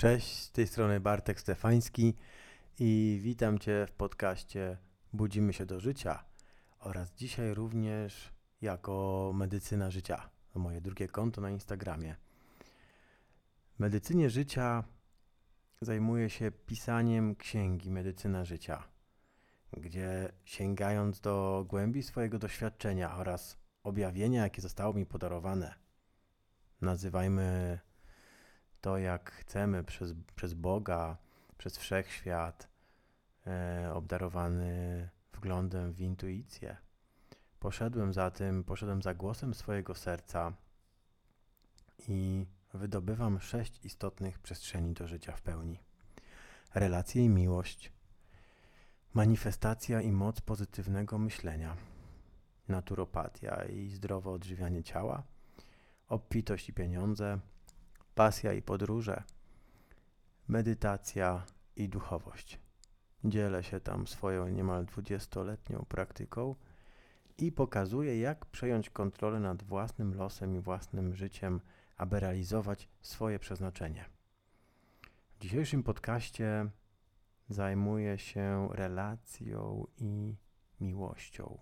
Cześć, z tej strony Bartek Stefański i witam Cię w podcaście Budzimy się do życia oraz dzisiaj również jako Medycyna Życia, moje drugie konto na Instagramie. Medycynie życia zajmuję się pisaniem księgi Medycyna Życia, gdzie sięgając do głębi swojego doświadczenia oraz objawienia, jakie zostało mi podarowane, nazywajmy to, jak chcemy przez, przez Boga, przez wszechświat, e, obdarowany wglądem w intuicję. Poszedłem za tym, poszedłem za głosem swojego serca i wydobywam sześć istotnych przestrzeni do życia w pełni: relacje i miłość, manifestacja i moc pozytywnego myślenia, naturopatia i zdrowe odżywianie ciała, obfitość i pieniądze pasja i podróże, medytacja i duchowość. Dzielę się tam swoją niemal dwudziestoletnią praktyką i pokazuję, jak przejąć kontrolę nad własnym losem i własnym życiem, aby realizować swoje przeznaczenie. W dzisiejszym podcaście zajmuję się relacją i miłością.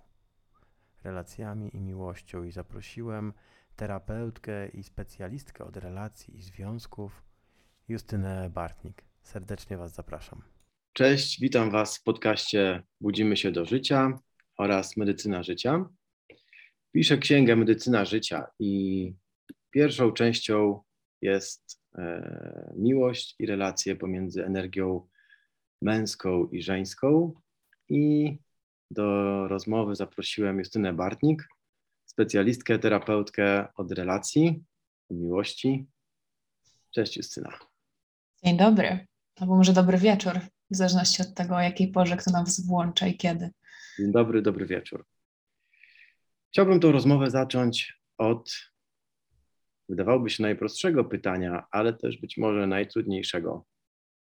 Relacjami i miłością i zaprosiłem terapeutkę i specjalistkę od relacji i związków, Justynę Bartnik. Serdecznie Was zapraszam. Cześć, witam Was w podcaście Budzimy się do życia oraz Medycyna Życia. Piszę księgę Medycyna Życia i pierwszą częścią jest e, miłość i relacje pomiędzy energią męską i żeńską. I do rozmowy zaprosiłem Justynę Bartnik, specjalistkę, terapeutkę od relacji, miłości. Cześć Justyna. Dzień dobry, albo może dobry wieczór, w zależności od tego, o jakiej porze kto nas włącza i kiedy. Dzień dobry, dobry wieczór. Chciałbym tą rozmowę zacząć od, wydawałoby się najprostszego pytania, ale też być może najtrudniejszego.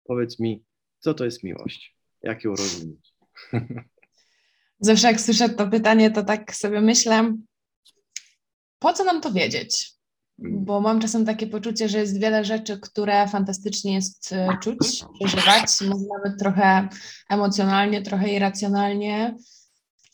Powiedz mi, co to jest miłość? Jak ją rozumieć? Zawsze jak słyszę to pytanie, to tak sobie myślę, po co nam to wiedzieć? Mm. Bo mam czasem takie poczucie, że jest wiele rzeczy, które fantastycznie jest e, czuć, przeżywać, może nawet trochę emocjonalnie, trochę irracjonalnie.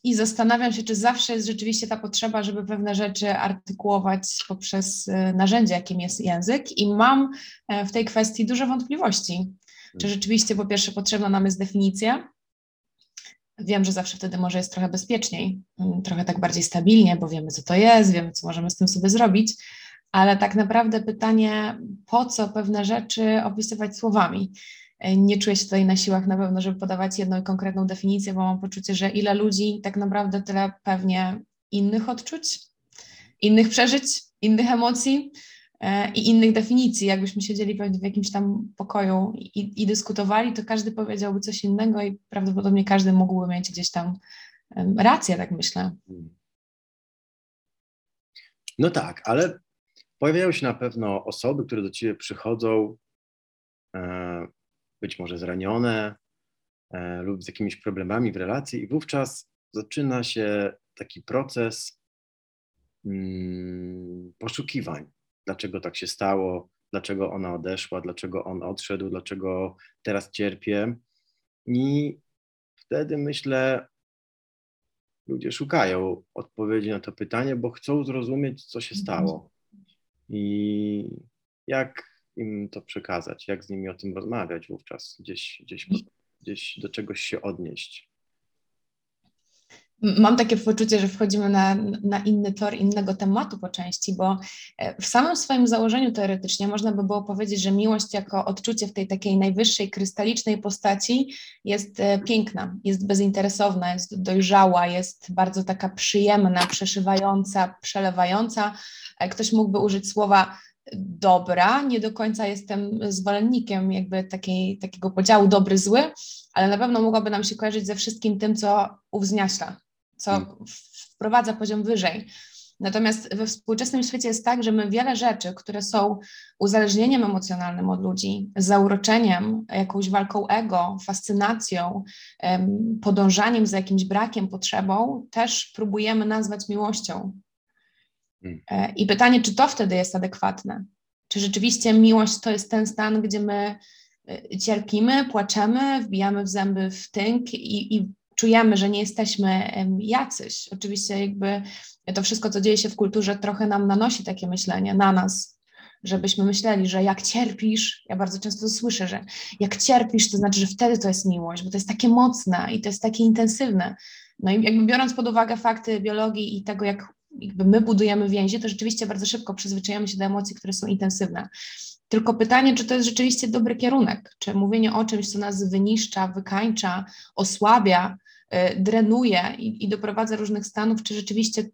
I zastanawiam się, czy zawsze jest rzeczywiście ta potrzeba, żeby pewne rzeczy artykułować poprzez e, narzędzie, jakim jest język. I mam e, w tej kwestii duże wątpliwości. Czy rzeczywiście, po pierwsze, potrzebna nam jest definicja, wiem, że zawsze wtedy może jest trochę bezpieczniej, mm, trochę tak bardziej stabilnie, bo wiemy, co to jest, wiemy, co możemy z tym sobie zrobić, ale tak naprawdę pytanie, po co pewne rzeczy opisywać słowami? E, nie czuję się tutaj na siłach na pewno, żeby podawać jedną konkretną definicję, bo mam poczucie, że ile ludzi, tak naprawdę tyle pewnie innych odczuć, innych przeżyć, innych emocji, i innych definicji. Jakbyśmy siedzieli pewnie w jakimś tam pokoju i, i, dyskutowali, to każdy powiedziałby coś innego i prawdopodobnie każdy mógłby mieć gdzieś tam rację, tak myślę. No tak, ale pojawiają się na pewno osoby, które do ciebie przychodzą, e, być może zranione e, lub z jakimiś problemami w relacji, i wówczas zaczyna się taki proces mm, poszukiwań dlaczego tak się stało, dlaczego ona odeszła, dlaczego on odszedł, dlaczego teraz cierpię. I wtedy myślę, ludzie szukają odpowiedzi na to pytanie, bo chcą zrozumieć, co się stało. I jak im to przekazać, jak z nimi o tym rozmawiać wówczas, gdzieś, gdzieś, gdzieś do czegoś się odnieść mam takie poczucie, że wchodzimy na, na inny tor innego tematu po części, bo e, w samym swoim założeniu teoretycznie można by było powiedzieć, że miłość jako odczucie w tej takiej najwyższej, krystalicznej postaci jest e, piękna, jest bezinteresowna, jest dojrzała, jest bardzo taka przyjemna, przeszywająca, przelewająca. E, ktoś mógłby użyć słowa dobra, nie do końca jestem zwolennikiem jakby takiej, takiego podziału dobry-zły, ale na pewno mogłaby nam się kojarzyć ze wszystkim tym, co uwzniaśla, co mm. wprowadza poziom wyżej. Natomiast we współczesnym świecie jest tak, że my wiele rzeczy, które są uzależnieniem emocjonalnym od ludzi, zauroczeniem, jakąś walką ego, fascynacją, podążaniem za jakimś brakiem, potrzebą, też próbujemy nazwać miłością. Mm. E, I pytanie, czy to wtedy jest adekwatne? Czy rzeczywiście miłość to jest ten stan, gdzie my y, cierpimy, płaczemy, wbijamy w zęby w tynk i, i czujemy, że nie jesteśmy jacyś. Oczywiście jakby to wszystko, co dzieje się w kulturze, trochę nam nanosi takie myślenie na nas, żebyśmy myśleli, że jak cierpisz, ja bardzo często słyszę, że jak cierpisz, to znaczy, że wtedy to jest miłość, bo to jest takie mocne i to jest takie intensywne. No i jakby biorąc pod uwagę fakty biologii i tego, jak jakby my budujemy więzi, to rzeczywiście bardzo szybko przyzwyczajamy się do emocji, które są intensywne. Tylko pytanie, czy to jest rzeczywiście dobry kierunek? Czy mówienie o czymś, co nas wyniszcza, wykańcza, osłabia, drenuje i, i doprowadza różnych stanów, czy rzeczywiście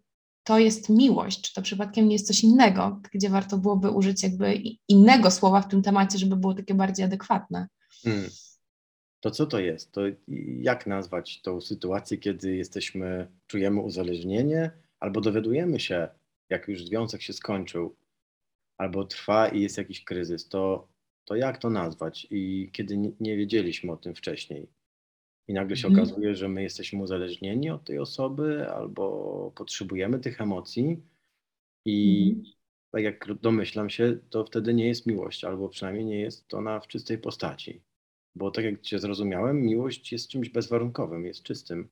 to jest miłość, czy to przypadkiem nie jest coś innego, gdzie warto byłoby użyć jakby innego słowa w tym temacie, żeby było takie bardziej adekwatne. Hmm. To co to jest? To jak nazwać tą sytuację, kiedy jesteśmy, czujemy uzależnienie, albo dowiadujemy się, jak już związek się skończył, albo trwa i jest jakiś kryzys, to, to jak to nazwać? I kiedy nie, nie wiedzieliśmy o tym wcześniej, i nagle się mhm. okazuje, że my jesteśmy uzależnieni od tej osoby albo potrzebujemy tych emocji i mhm. tak jak domyślam się, to wtedy nie jest miłość, albo przynajmniej nie jest ona w czystej postaci. Bo tak jak Cię zrozumiałem, miłość jest czymś bezwarunkowym, jest czystym.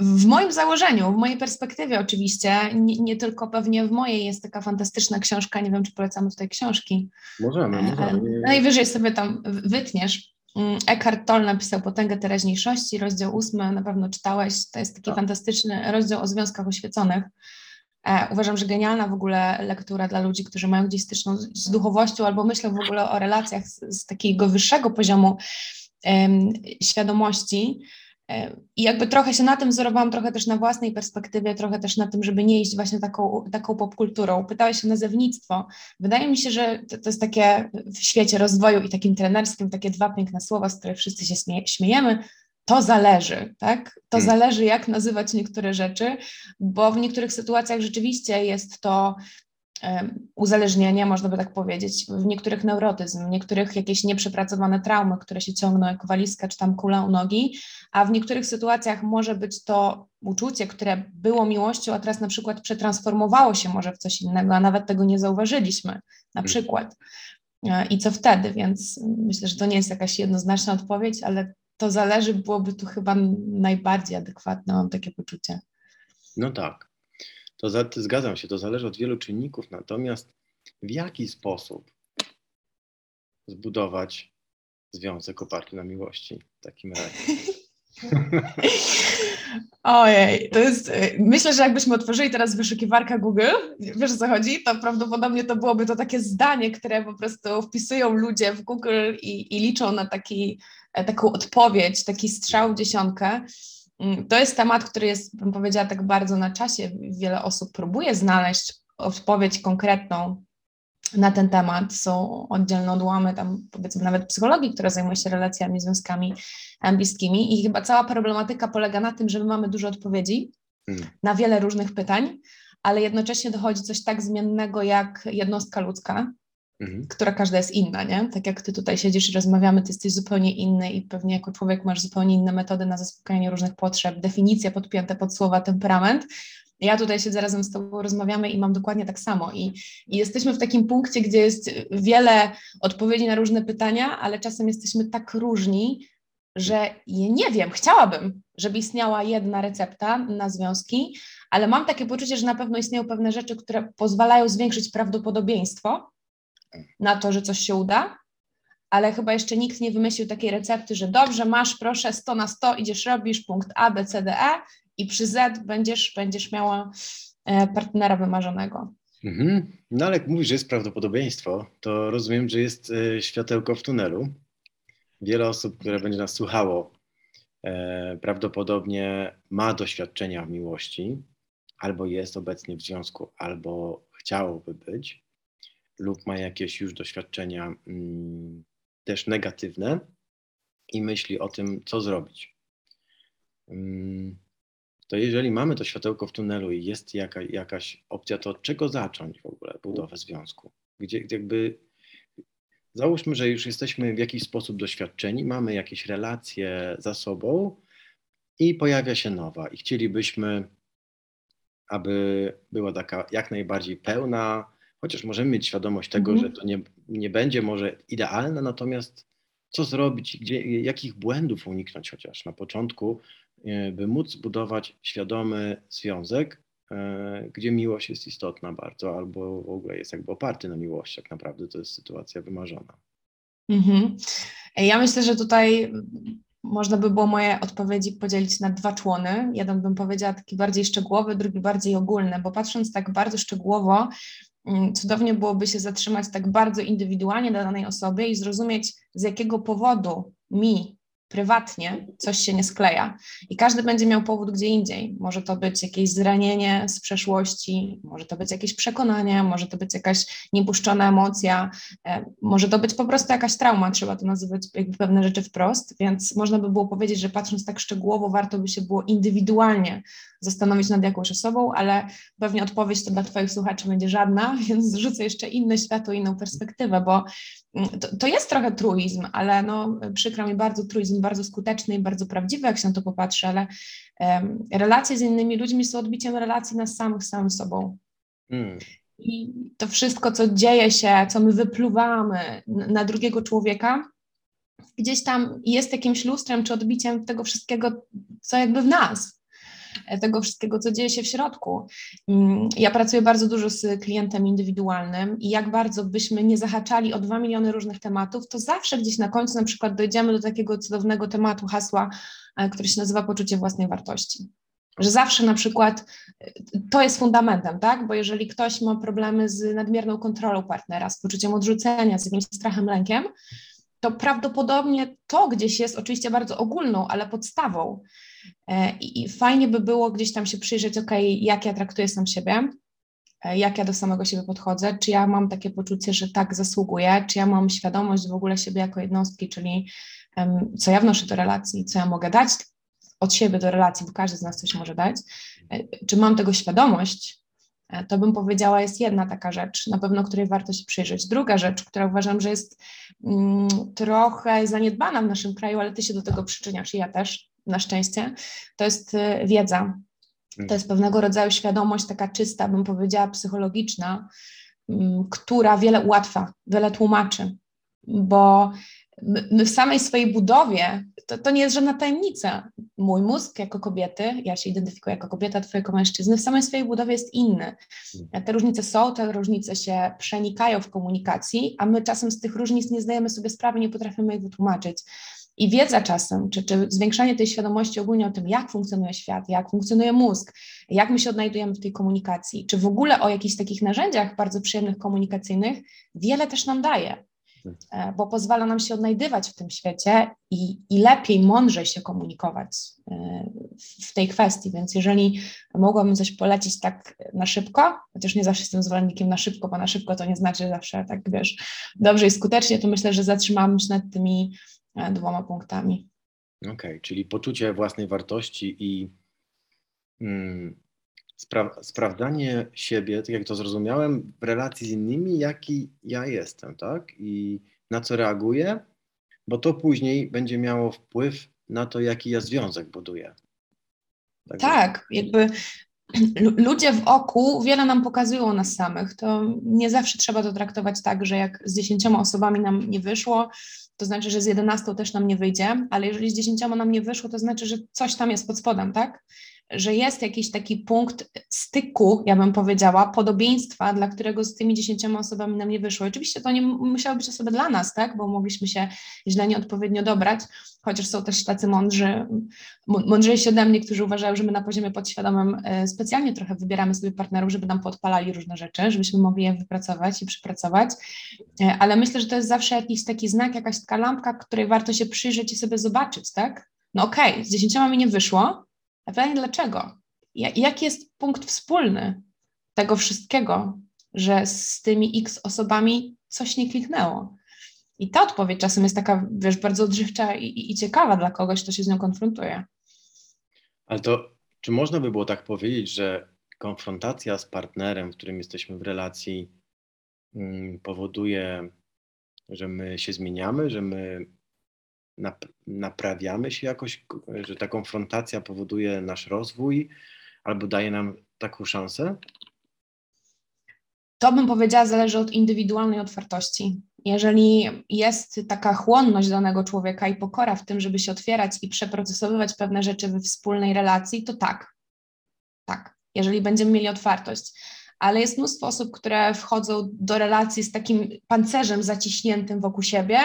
W moim założeniu, w mojej perspektywie oczywiście, nie, nie, tylko pewnie w mojej jest taka fantastyczna książka, nie wiem czy polecamy tutaj książki. Możemy, możemy. Najwyżej sobie tam wytniesz. Mm, Eckhart Tolle napisał Potęgę Teraźniejszości, rozdział ósmy, na pewno czytałeś, to jest taki tak. fantastyczny rozdział o związkach oświeconych. E, uważam, że genialna w ogóle lektura dla ludzi, którzy mają gdzieś styczną z, duchowością albo myślą w ogóle o relacjach z, z takiego wyższego poziomu świadomości. I jakby trochę się na tym wzorowałam, trochę też na własnej perspektywie, trochę też na tym, żeby nie iść właśnie taką, taką popkulturą. Pytałeś o nazewnictwo. Wydaje mi się, że to, to, jest takie w świecie rozwoju i takim trenerskim, takie dwa piękne słowa, z których wszyscy się śmie śmiejemy. To zależy, tak? To hmm. zależy, jak nazywać niektóre rzeczy, bo w niektórych sytuacjach rzeczywiście jest to uzależnienie, można by tak powiedzieć, w niektórych neurotyzm, w niektórych jakieś nieprzepracowane traumy, które się ciągną jak walizka czy tam kula u nogi, a w niektórych sytuacjach może być to uczucie, które było miłością, a teraz na przykład przetransformowało się może w coś innego, a nawet tego nie zauważyliśmy, na mhm. przykład. E, I co wtedy? Więc myślę, że to nie jest jakaś jednoznaczna odpowiedź, ale to zależy, byłoby tu chyba najbardziej adekwatne, mam takie poczucie. No tak. To za, zgadzam się, to zależy od wielu czynników, natomiast w jaki sposób zbudować związek oparty na miłości w takim razie? Ojej, to jest. Myślę, że jakbyśmy otworzyli teraz wyszukiwarkę Google, wiesz o co chodzi, to prawdopodobnie to byłoby to takie zdanie, które po prostu wpisują ludzie w Google i, i liczą na taki, e, taką odpowiedź, taki strzał w dziesiątkę. Mm, to jest temat, który jest, bym powiedziała, tak bardzo na czasie. Wiele osób próbuje znaleźć odpowiedź konkretną na ten temat. Są oddzielne odłamy, tam powiedzmy nawet psychologii, która zajmuje się relacjami, związkami bliskimi. I chyba cała problematyka polega na tym, że my mamy dużo odpowiedzi hmm. na wiele różnych pytań, ale jednocześnie dochodzi coś tak zmiennego jak jednostka ludzka, mhm. która każda jest inna, nie? Tak jak ty tutaj siedzisz i rozmawiamy, ty jesteś zupełnie inny i pewnie jako człowiek masz zupełnie inne metody na zaspokajanie różnych potrzeb, definicje podpięte pod słowa temperament. Ja tutaj siedzę razem z tobą, rozmawiamy i mam dokładnie tak samo. I, I jesteśmy w takim punkcie, gdzie jest wiele odpowiedzi na różne pytania, ale czasem jesteśmy tak różni, że nie wiem, chciałabym, żeby istniała jedna recepta na związki, ale mam takie poczucie, że na pewno istnieją pewne rzeczy, które pozwalają zwiększyć prawdopodobieństwo, na to, że coś się uda, ale chyba jeszcze nikt nie wymyślił takiej recepty, że dobrze, masz, proszę, 100 na 100, idziesz, robisz punkt A, B, C, D, E i przy Z będziesz, będziesz miała e, partnera wymarzonego. Mhm. No ale jak mówisz, że jest prawdopodobieństwo, to rozumiem, że jest e, światełko w tunelu. Wiele osób, które będzie nas słuchało, e, prawdopodobnie ma doświadczenia w miłości, albo jest obecnie w związku, albo chciałoby być lub ma jakieś już doświadczenia mm, też negatywne i myśli o tym, co zrobić. Mm, to jeżeli mamy to światełko w tunelu i jest jaka, jakaś opcja, to od czego zacząć w ogóle budowę związku? Gdzie jakby załóżmy, że już jesteśmy w jakiś sposób doświadczeni, mamy jakieś relacje za sobą i pojawia się nowa i chcielibyśmy, aby była taka jak najbardziej pełna, chociaż możemy mieć świadomość tego, mhm. że to nie, nie będzie może idealne, natomiast co zrobić, gdzie, jakich błędów uniknąć chociaż na początku, e, by móc zbudować świadomy związek, e, gdzie miłość jest istotna bardzo, albo w ogóle jest jakby oparty na miłości, tak naprawdę to jest sytuacja wymarzona. Mhm. Ja myślę, że tutaj można by było moje odpowiedzi podzielić na dwa człony. Jeden bym powiedziała taki bardziej szczegółowy, drugi bardziej ogólny, bo patrząc tak bardzo szczegółowo, cudownie byłoby się zatrzymać tak bardzo indywidualnie dla danej osoby i zrozumieć, z jakiego powodu mi prywatnie coś się nie skleja. I każdy będzie miał powód gdzie indziej. Może to być jakieś zranienie z przeszłości, może to być jakieś przekonanie, może to być jakaś niepuszczona emocja, e, może to być po prostu jakaś trauma, trzeba to nazywać jakby pewne rzeczy wprost, więc można by było powiedzieć, że patrząc tak szczegółowo, warto by się było indywidualnie zastanowić nad jakąś osobą, ale pewnie odpowiedź to dla Twoich słuchaczy będzie żadna, więc zrzucę jeszcze inne światło, inną perspektywę, bo to, to jest trochę truizm, ale no, przykro mi bardzo truizm, bardzo skuteczny i bardzo prawdziwy, jak się na to popatrzy, ale um, relacje z innymi ludźmi są odbiciem relacji nas samych z samym sobą. Hmm. I to wszystko, co dzieje się, co my wypluwamy na drugiego człowieka, gdzieś tam jest jakimś lustrem czy odbiciem tego wszystkiego, co jakby w nas tego wszystkiego, co dzieje się w środku. Mm, ja pracuję bardzo dużo z klientem indywidualnym i jak bardzo byśmy nie zahaczali o dwa miliony różnych tematów, to zawsze gdzieś na końcu na przykład dojdziemy do takiego cudownego tematu, hasła, e, który się nazywa poczucie własnej wartości. Że zawsze na przykład e, to jest fundamentem, tak? Bo jeżeli ktoś ma problemy z nadmierną kontrolą partnera, z poczuciem odrzucenia, z jakimś strachem, lękiem, to prawdopodobnie to gdzieś jest oczywiście bardzo ogólną, ale podstawą. E, I fajnie by było gdzieś tam się przyjrzeć, ok, jak ja traktuję sam siebie, e, jak ja do samego siebie podchodzę, czy ja mam takie poczucie, że tak zasługuję, czy ja mam świadomość w ogóle siebie jako jednostki, czyli um, co ja wnoszę do relacji, co ja mogę dać od siebie do relacji, bo każdy z nas coś może dać, e, czy mam tego świadomość, to bym powiedziała, jest jedna taka rzecz, na pewno której warto się przyjrzeć. Druga rzecz, która uważam, że jest mm, trochę zaniedbana w naszym kraju, ale ty się do tego przyczyniasz i ja też, na szczęście, to jest y, wiedza. To jest pewnego rodzaju świadomość taka czysta, bym powiedziała, psychologiczna, mm, która wiele ułatwia, wiele tłumaczy, bo my w samej swojej budowie, to, to nie jest żadna tajemnica. Mój mózg jako kobiety, ja się identyfikuję jako kobieta, twój jako mężczyzny, w samej swojej budowie jest inny. Te różnice są, te różnice się przenikają w komunikacji, a my czasem z tych różnic nie zdajemy sobie sprawy, nie potrafimy ich wytłumaczyć. I wiedza czasem, czy, czy zwiększanie tej świadomości ogólnie o tym, jak funkcjonuje świat, jak funkcjonuje mózg, jak my się odnajdujemy w tej komunikacji, czy w ogóle o jakichś takich narzędziach bardzo przyjemnych komunikacyjnych, wiele też nam daje, e, bo pozwala nam się odnajdywać w tym świecie i, i lepiej, mądrzej się komunikować e, w tej kwestii. Więc jeżeli mogłabym coś polecić tak na szybko, chociaż nie zawsze jestem zwolennikiem na szybko, bo na szybko to nie znaczy zawsze tak, wiesz, dobrze i skutecznie, to myślę, że zatrzymałabym się nad tymi dwoma punktami. Okej, okay, czyli poczucie własnej wartości i mm, spra sprawdzanie siebie, tak jak to zrozumiałem, w relacji z innymi, jaki ja jestem, tak? I na co reaguję, bo to później będzie miało wpływ na to, jaki ja związek buduję. Tak, tak jakby ludzie w oku wiele nam pokazują nas samych. To nie zawsze trzeba to traktować tak, że jak z dziesięcioma osobami nam nie wyszło, to znaczy, że z 11 też nam nie wyjdzie, ale jeżeli z 10 nam nie wyszło, to znaczy, że coś tam jest pod spodem, tak? Że jest jakiś taki punkt styku, ja bym powiedziała, podobieństwa, dla którego z tymi 10 osobami nam nie wyszło. Oczywiście to nie musiały być osoby dla nas, tak? Bo mogliśmy się źle nieodpowiednio dobrać, chociaż są też tacy mądrzy, mądrzejsi ode mnie, którzy uważają, że my na poziomie podświadomym e, specjalnie trochę wybieramy sobie partnerów, żeby nam podpalali różne rzeczy, żebyśmy mogli je wypracować i przepracować, e, ale myślę, że to jest zawsze jakiś taki znak, jakaś taka lampka, której warto się przyjrzeć i sobie zobaczyć, tak? No okej, okay, z dziesięcioma mi nie wyszło, a pytanie dlaczego? Jaki jest punkt wspólny tego wszystkiego, że z tymi x osobami coś nie kliknęło? I ta odpowiedź czasem jest taka, wiesz, bardzo odżywcza i, i, i ciekawa dla kogoś, kto się z nią konfrontuje. Ale to, czy można by było tak powiedzieć, że konfrontacja z partnerem, w którym jesteśmy w relacji, mm, powoduje, że my się zmieniamy, że my naprawiamy się jakoś, że ta konfrontacja powoduje nasz rozwój albo daje nam taką szansę? to bym powiedziała, zależy od indywidualnej otwartości. Jeżeli jest taka chłonność danego człowieka i pokora w tym, żeby się otwierać i przeprocesowywać pewne rzeczy we wspólnej relacji, to tak. Tak, jeżeli będziemy mieli otwartość. Ale jest mnóstwo osób, które wchodzą do relacji z takim pancerzem zaciśniętym wokół siebie,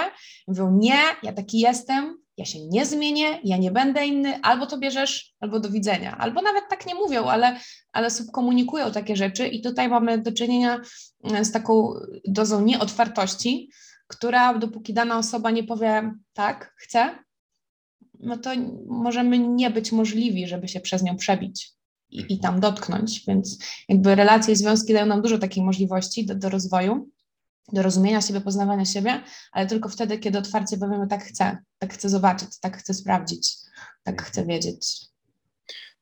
mówią: Nie, ja taki jestem, ja się nie zmienię, ja nie będę inny, albo to bierzesz, albo do widzenia. Albo nawet tak nie mówią, ale, ale subkomunikują takie rzeczy. I tutaj mamy do czynienia e, z taką dozą nieotwartości, która dopóki dana osoba nie powie tak, chcę, no to możemy nie być możliwi, żeby się przez nią przebić i, i tam dotknąć, więc jakby relacje i związki dają nam dużo takiej możliwości do, do rozwoju do rozumienia siebie, poznawania siebie, ale tylko wtedy, kiedy otwarcie powiemy, tak chcę, tak chcę zobaczyć, tak chcę sprawdzić, tak mhm. chcę wiedzieć.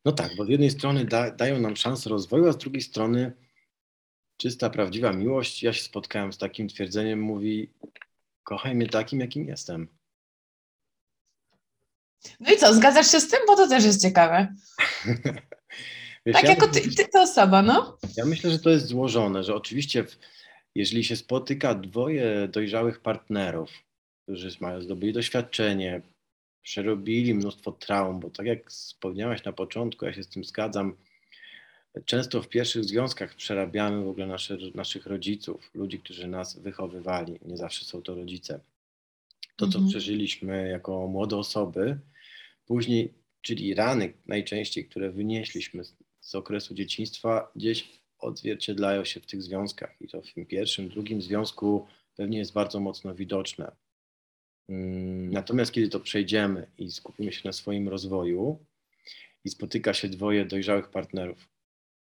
No tak, bo z jednej strony da, dają nam szansę rozwoju, a z drugiej strony czysta, prawdziwa miłość. Ja się spotkałem z takim twierdzeniem, mówi, kochaj mnie takim, jakim jestem. No i co, zgadzasz się z tym? Bo to też jest ciekawe. Wiesz, tak ja jako ty, ty to osoba, no? Ja myślę, że to jest złożone, że oczywiście w, jeżeli się spotyka dwoje dojrzałych partnerów, którzy mają zdobyli doświadczenie, przerobili mnóstwo traum, bo tak jak wspomniałaś na początku, ja się z tym zgadzam, często w pierwszych związkach przerabiamy w ogóle nasze, naszych rodziców, ludzi, którzy nas wychowywali, nie zawsze są to rodzice. To, co mhm. przeżyliśmy jako młode osoby, później, czyli rany najczęściej, które wynieśliśmy z, okresu dzieciństwa, gdzieś odzwierciedlają się w tych związkach i to w tym pierwszym, drugim związku pewnie jest bardzo mocno widoczne. Mm, natomiast kiedy to przejdziemy i skupimy się na swoim rozwoju i spotyka się dwoje dojrzałych partnerów,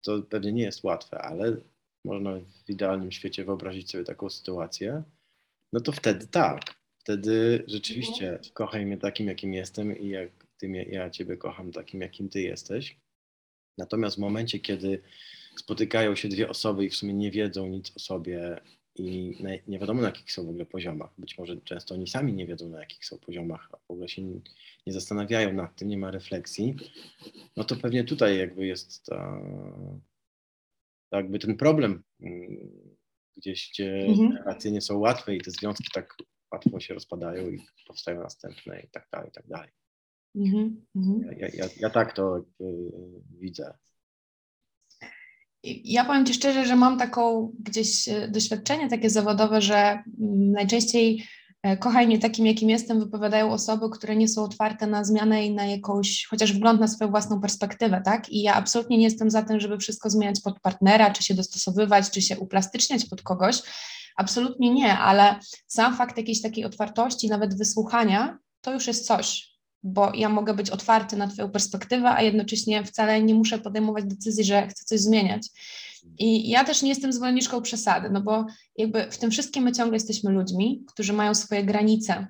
to pewnie nie jest łatwe, ale można w idealnym świecie wyobrazić sobie taką sytuację, no to wtedy tak. Wtedy rzeczywiście mhm. kochaj mnie takim, jakim jestem i jak ty mnie, ja ciebie kocham takim, jakim ty jesteś. Natomiast w momencie, kiedy spotykają się dwie osoby i w sumie nie wiedzą nic o sobie i nie wiadomo na jakich są w ogóle poziomach. Być może często oni sami nie wiedzą na jakich są poziomach, a w ogóle się nie zastanawiają nad tym, nie ma refleksji, no to pewnie tutaj jakby jest ta, jakby ten problem mm, gdzieś, gdzie mhm. relacje nie są łatwe i te związki tak łatwo się rozpadają i powstają następne i tak dalej, i tak dalej. Mhm. mhm. Ja, ja, ja, tak to widzę. Ja powiem Ci szczerze, że mam taką gdzieś e, doświadczenie takie zawodowe, że mm, najczęściej e, kochaj mnie takim, jakim jestem, wypowiadają osoby, które nie są otwarte na zmianę i na jakąś, chociaż wgląd na swoją własną perspektywę, tak? I ja absolutnie nie jestem za tym, żeby wszystko zmieniać pod partnera, czy się dostosowywać, czy się uplastyczniać pod kogoś. Absolutnie nie, ale sam fakt jakiejś takiej otwartości, nawet wysłuchania, to już jest coś bo ja mogę być otwarty na Twoją perspektywę, a jednocześnie wcale nie muszę podejmować decyzji, że chcę coś zmieniać. I ja też nie jestem zwolenniczką przesady, no bo jakby w tym wszystkim my ciągle jesteśmy ludźmi, którzy mają swoje granice.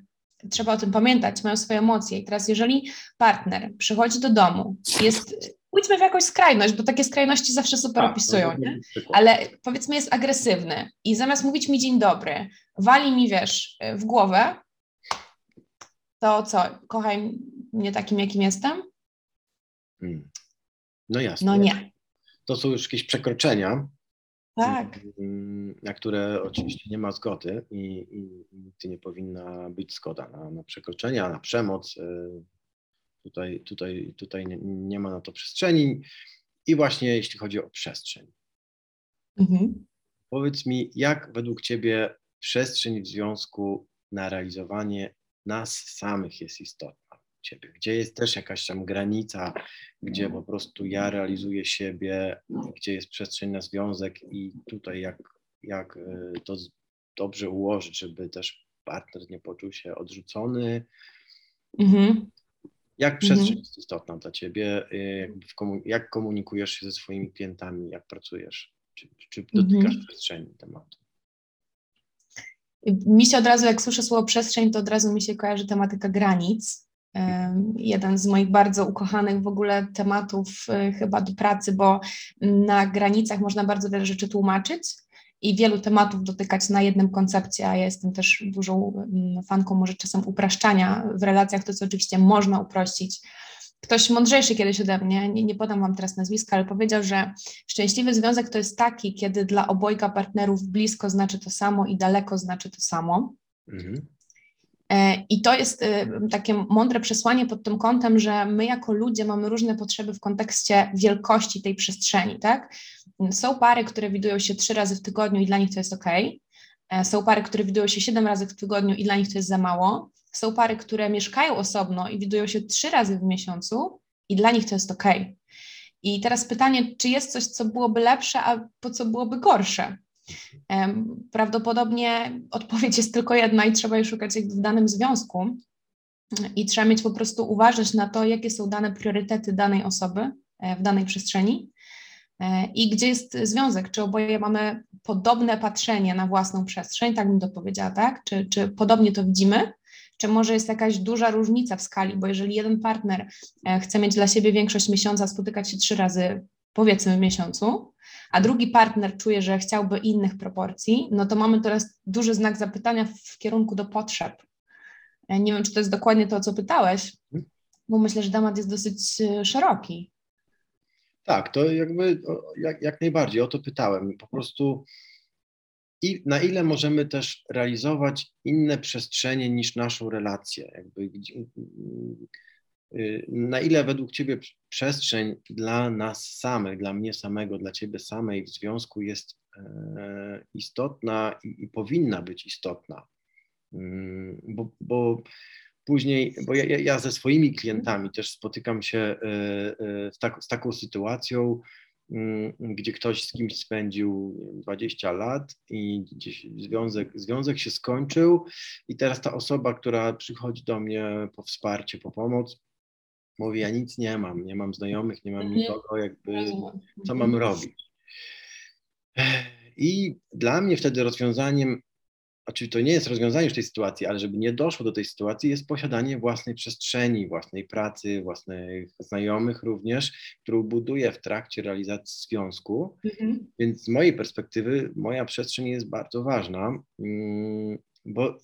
Trzeba o tym pamiętać, mają swoje emocje. I teraz, jeżeli partner przychodzi do domu, jest pójdźmy w jakąś skrajność, bo takie skrajności zawsze super tak, opisują, nie? ale powiedzmy jest agresywny i zamiast mówić mi dzień dobry, wali mi, wiesz, w głowę, to co, kochaj mnie takim, jakim jestem? Hmm. No jasne. No nie. To są już jakieś przekroczenia, tak. na które oczywiście nie ma zgody i, i nigdy nie powinna być zgoda na, na przekroczenia, na przemoc. Y, tutaj, tutaj, tutaj nie, nie, ma na to przestrzeni. I właśnie jeśli chodzi o przestrzeń. Mhm. Powiedz mi, jak według Ciebie przestrzeń w związku na realizowanie nas samych jest istotna. Ciebie, gdzie jest też jakaś tam granica, gdzie po prostu ja realizuję siebie, gdzie jest przestrzeń na związek i tutaj jak, jak y, to dobrze ułożyć, żeby też partner nie poczuł się odrzucony. Mhm. Jak przestrzeń mhm. jest istotna dla ciebie? Y, jak komunikujesz się ze swoimi klientami, jak pracujesz? Czy, czy dotykasz mhm. przestrzeni tematu? Mi się od razu, jak słyszę słowo przestrzeń, to od razu mi się kojarzy tematyka granic. Jeden z moich bardzo ukochanych w ogóle tematów e, chyba do pracy, bo na granicach można bardzo wiele rzeczy tłumaczyć i wielu tematów dotykać na jednym koncepcie, a ja jestem też dużą fanką może czasem upraszczania w relacjach, to co oczywiście można uprościć ktoś mądrzejszy kiedyś ode mnie, nie, nie podam Wam teraz nazwiska, ale powiedział, że szczęśliwy związek to jest taki, kiedy dla obojga partnerów blisko znaczy to samo i daleko znaczy to samo. Mhm. E, I to jest e, takie mądre przesłanie pod tym kątem, że my jako ludzie mamy różne potrzeby w kontekście wielkości tej przestrzeni, tak? Są pary, które widują się trzy razy w tygodniu i dla nich to jest ok. E, są pary, które widują się siedem razy w tygodniu i dla nich to jest za mało. Są pary, które mieszkają osobno i widują się trzy razy w miesiącu i dla nich to jest ok. I teraz pytanie, czy jest coś, co byłoby lepsze, a po co byłoby gorsze? Prawdopodobnie odpowiedź jest tylko jedna i trzeba jej szukać w danym związku. I trzeba mieć po prostu uważność na to, jakie są dane priorytety danej osoby e, w danej przestrzeni e, i gdzie jest związek. Czy oboje mamy podobne patrzenie na własną przestrzeń, tak bym to powiedziała, tak? Czy, czy podobnie to widzimy? Czy może jest jakaś duża różnica w skali, bo jeżeli jeden partner e, chce mieć dla siebie większość miesiąca, spotykać się trzy razy, powiedzmy w miesiącu, a drugi partner czuje, że chciałby innych proporcji, no to mamy teraz duży znak zapytania w kierunku do potrzeb. E, nie wiem, czy to jest dokładnie to, o co pytałeś, bo myślę, że temat jest dosyć e, szeroki. Tak, to jakby jak, jak najbardziej o to pytałem. Po prostu i na ile możemy też realizować inne przestrzenie niż naszą relację. Jakby, y, na ile według Ciebie przestrzeń dla nas samych, dla mnie samego, dla Ciebie samej w związku jest e, istotna i, i powinna być istotna. Mm, bo, bo później, bo ja, ja, ze swoimi klientami też spotykam się e, e, z, tak, z taką sytuacją, Mm, gdzie ktoś z kimś spędził 20 lat i gdzieś związek, związek się skończył i teraz ta osoba, która przychodzi do mnie po wsparcie, po pomoc, mówi, ja nic nie mam, nie mam znajomych, nie mam mhm. nikogo, jakby co mam mhm. robić. I dla mnie wtedy rozwiązaniem oczywiście to nie jest rozwiązanie już tej sytuacji, ale żeby nie doszło do tej sytuacji, jest posiadanie własnej przestrzeni, własnej pracy, własnych znajomych również, którą buduję w trakcie realizacji związku. Mhm. Więc z mojej perspektywy moja przestrzeń jest bardzo ważna, mm, bo,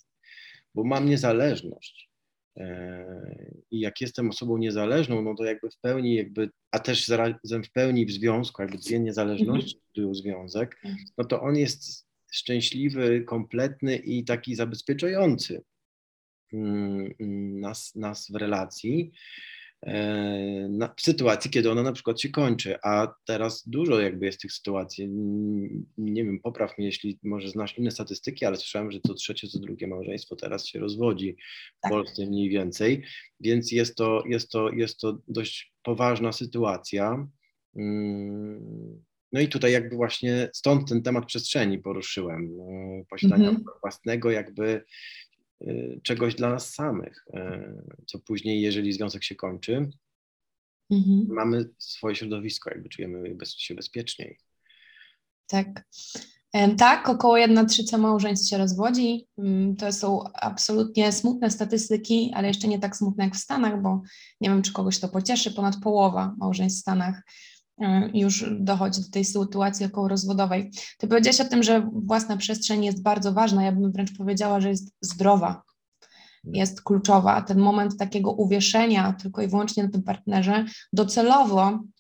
bo mam niezależność. E, I jak jestem osobą niezależną, no to jakby w pełni, jakby, a też zarazem w pełni w związku, jakby dwie niezależności mhm. budują związek, tak. no to on jest szczęśliwy, kompletny i taki zabezpieczający mm, nas, nas w relacji. E, w sytuacji, kiedy ona na przykład się kończy, a teraz dużo jakby jest tych sytuacji. Nie wiem, popraw mnie, jeśli może znasz inne statystyki, ale słyszałem, że co trzecie, co drugie małżeństwo teraz się rozwodzi w tak. Polsce mniej więcej, więc jest to, jest to, jest to dość poważna sytuacja. Mm, no i tutaj jakby właśnie stąd ten temat przestrzeni poruszyłem, e, posiadania mm -hmm. własnego jakby e, czegoś dla nas samych, e, co później, jeżeli związek się kończy, mm -hmm. mamy swoje środowisko, jakby czujemy się bezpieczniej. Tak. Tak, około 1 trzecia małżeństw się rozwodzi. Mm, to są absolutnie smutne statystyki, ale jeszcze nie tak smutne jak w Stanach, bo nie wiem, czy kogoś to pocieszy. Ponad połowa małżeństw w Stanach już dochodzi do tej sytuacji okołorozwodowej. Ty powiedziałaś o tym, że własna przestrzeń jest bardzo ważna, ja bym wręcz powiedziała, że jest zdrowa, jest kluczowa. Ten moment takiego uwieszenia tylko i wyłącznie na tym partnerze docelowo mm,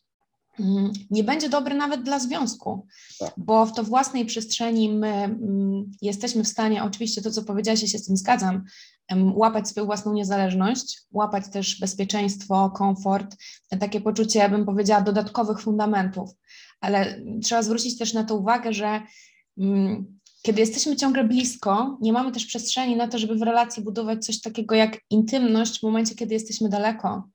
nie będzie dobry nawet dla związku, tak. bo w to własnej przestrzeni my mm, jesteśmy w stanie, oczywiście to, co powiedziałaś, ja się z tym zgadzam, łapać swoją własną niezależność, łapać też bezpieczeństwo, komfort, takie poczucie, ja bym powiedziała, dodatkowych fundamentów. Ale trzeba zwrócić też na to uwagę, że mm, kiedy jesteśmy ciągle blisko, nie mamy też przestrzeni na to, żeby w relacji budować coś takiego jak intymność w momencie, kiedy jesteśmy daleko.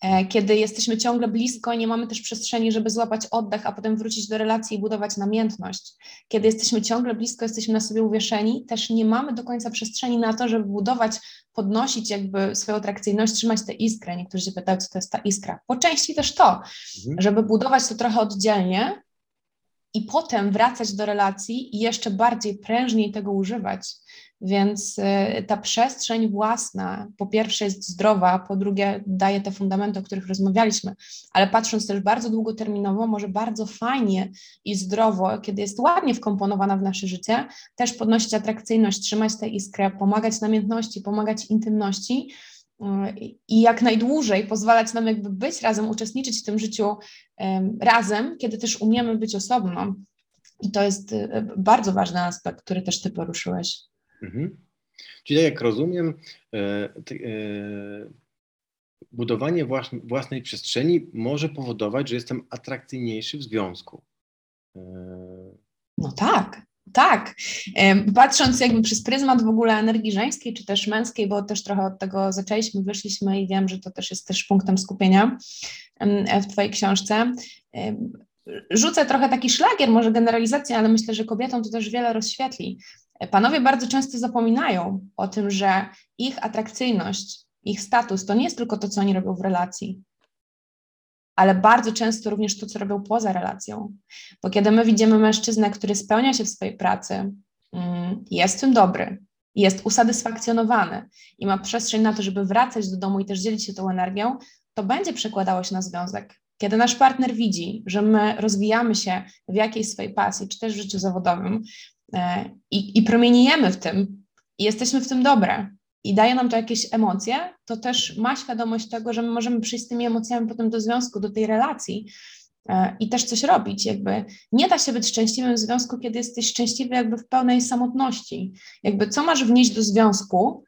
E, kiedy jesteśmy ciągle blisko i nie mamy też przestrzeni, żeby złapać oddech, a potem wrócić do relacji i budować namiętność. Kiedy jesteśmy ciągle blisko, jesteśmy na sobie uwieszeni, też nie mamy do końca przestrzeni na to, żeby budować, podnosić jakby swoją atrakcyjność, trzymać tę iskrę. Niektórzy się pytają, co to jest ta iskra. Po części też to, mhm. żeby budować to trochę oddzielnie i potem wracać do relacji i jeszcze bardziej prężniej tego używać. Więc y, ta przestrzeń własna, po pierwsze jest zdrowa, po drugie daje te fundamenty, o których rozmawialiśmy, ale patrząc też bardzo długoterminowo, może bardzo fajnie i zdrowo, kiedy jest ładnie wkomponowana w nasze życie, też podnosić atrakcyjność, trzymać tę iskrę, pomagać namiętności, pomagać intymności, i jak najdłużej pozwalać nam jakby być razem, uczestniczyć w tym życiu razem, kiedy też umiemy być osobno. I to jest e, bardzo ważny aspekt, który też Ty poruszyłeś. Mhm. Czyli jak rozumiem, e, e, budowanie własnej przestrzeni może powodować, że jestem atrakcyjniejszy w związku. No tak, tak. Patrząc jakby przez pryzmat w ogóle energii żeńskiej czy też męskiej, bo też trochę od tego zaczęliśmy, wyszliśmy i wiem, że to też jest też punktem skupienia w Twojej książce. Rzucę trochę taki szlagier, może generalizację, ale myślę, że kobietom to też wiele rozświetli. Panowie bardzo często zapominają o tym, że ich atrakcyjność, ich status to nie jest tylko to, co oni robią w relacji, ale bardzo często również to, co robią poza relacją. Bo kiedy my widzimy mężczyznę, który spełnia się w swojej pracy, mm, jest w tym dobry, jest usatysfakcjonowany i ma przestrzeń na to, żeby wracać do domu i też dzielić się tą energią, to będzie przekładało się na związek. Kiedy nasz partner widzi, że my rozwijamy się w jakiejś swojej pasji, czy też w życiu zawodowym i, i promieniejemy w tym i jesteśmy w tym dobre, i daje nam to jakieś emocje, to też ma świadomość tego, że my możemy przyjść z tymi emocjami potem do związku, do tej relacji e, i też coś robić. Jakby nie da się być szczęśliwym w związku, kiedy jesteś szczęśliwy jakby w pełnej samotności. Jakby co masz wnieść do związku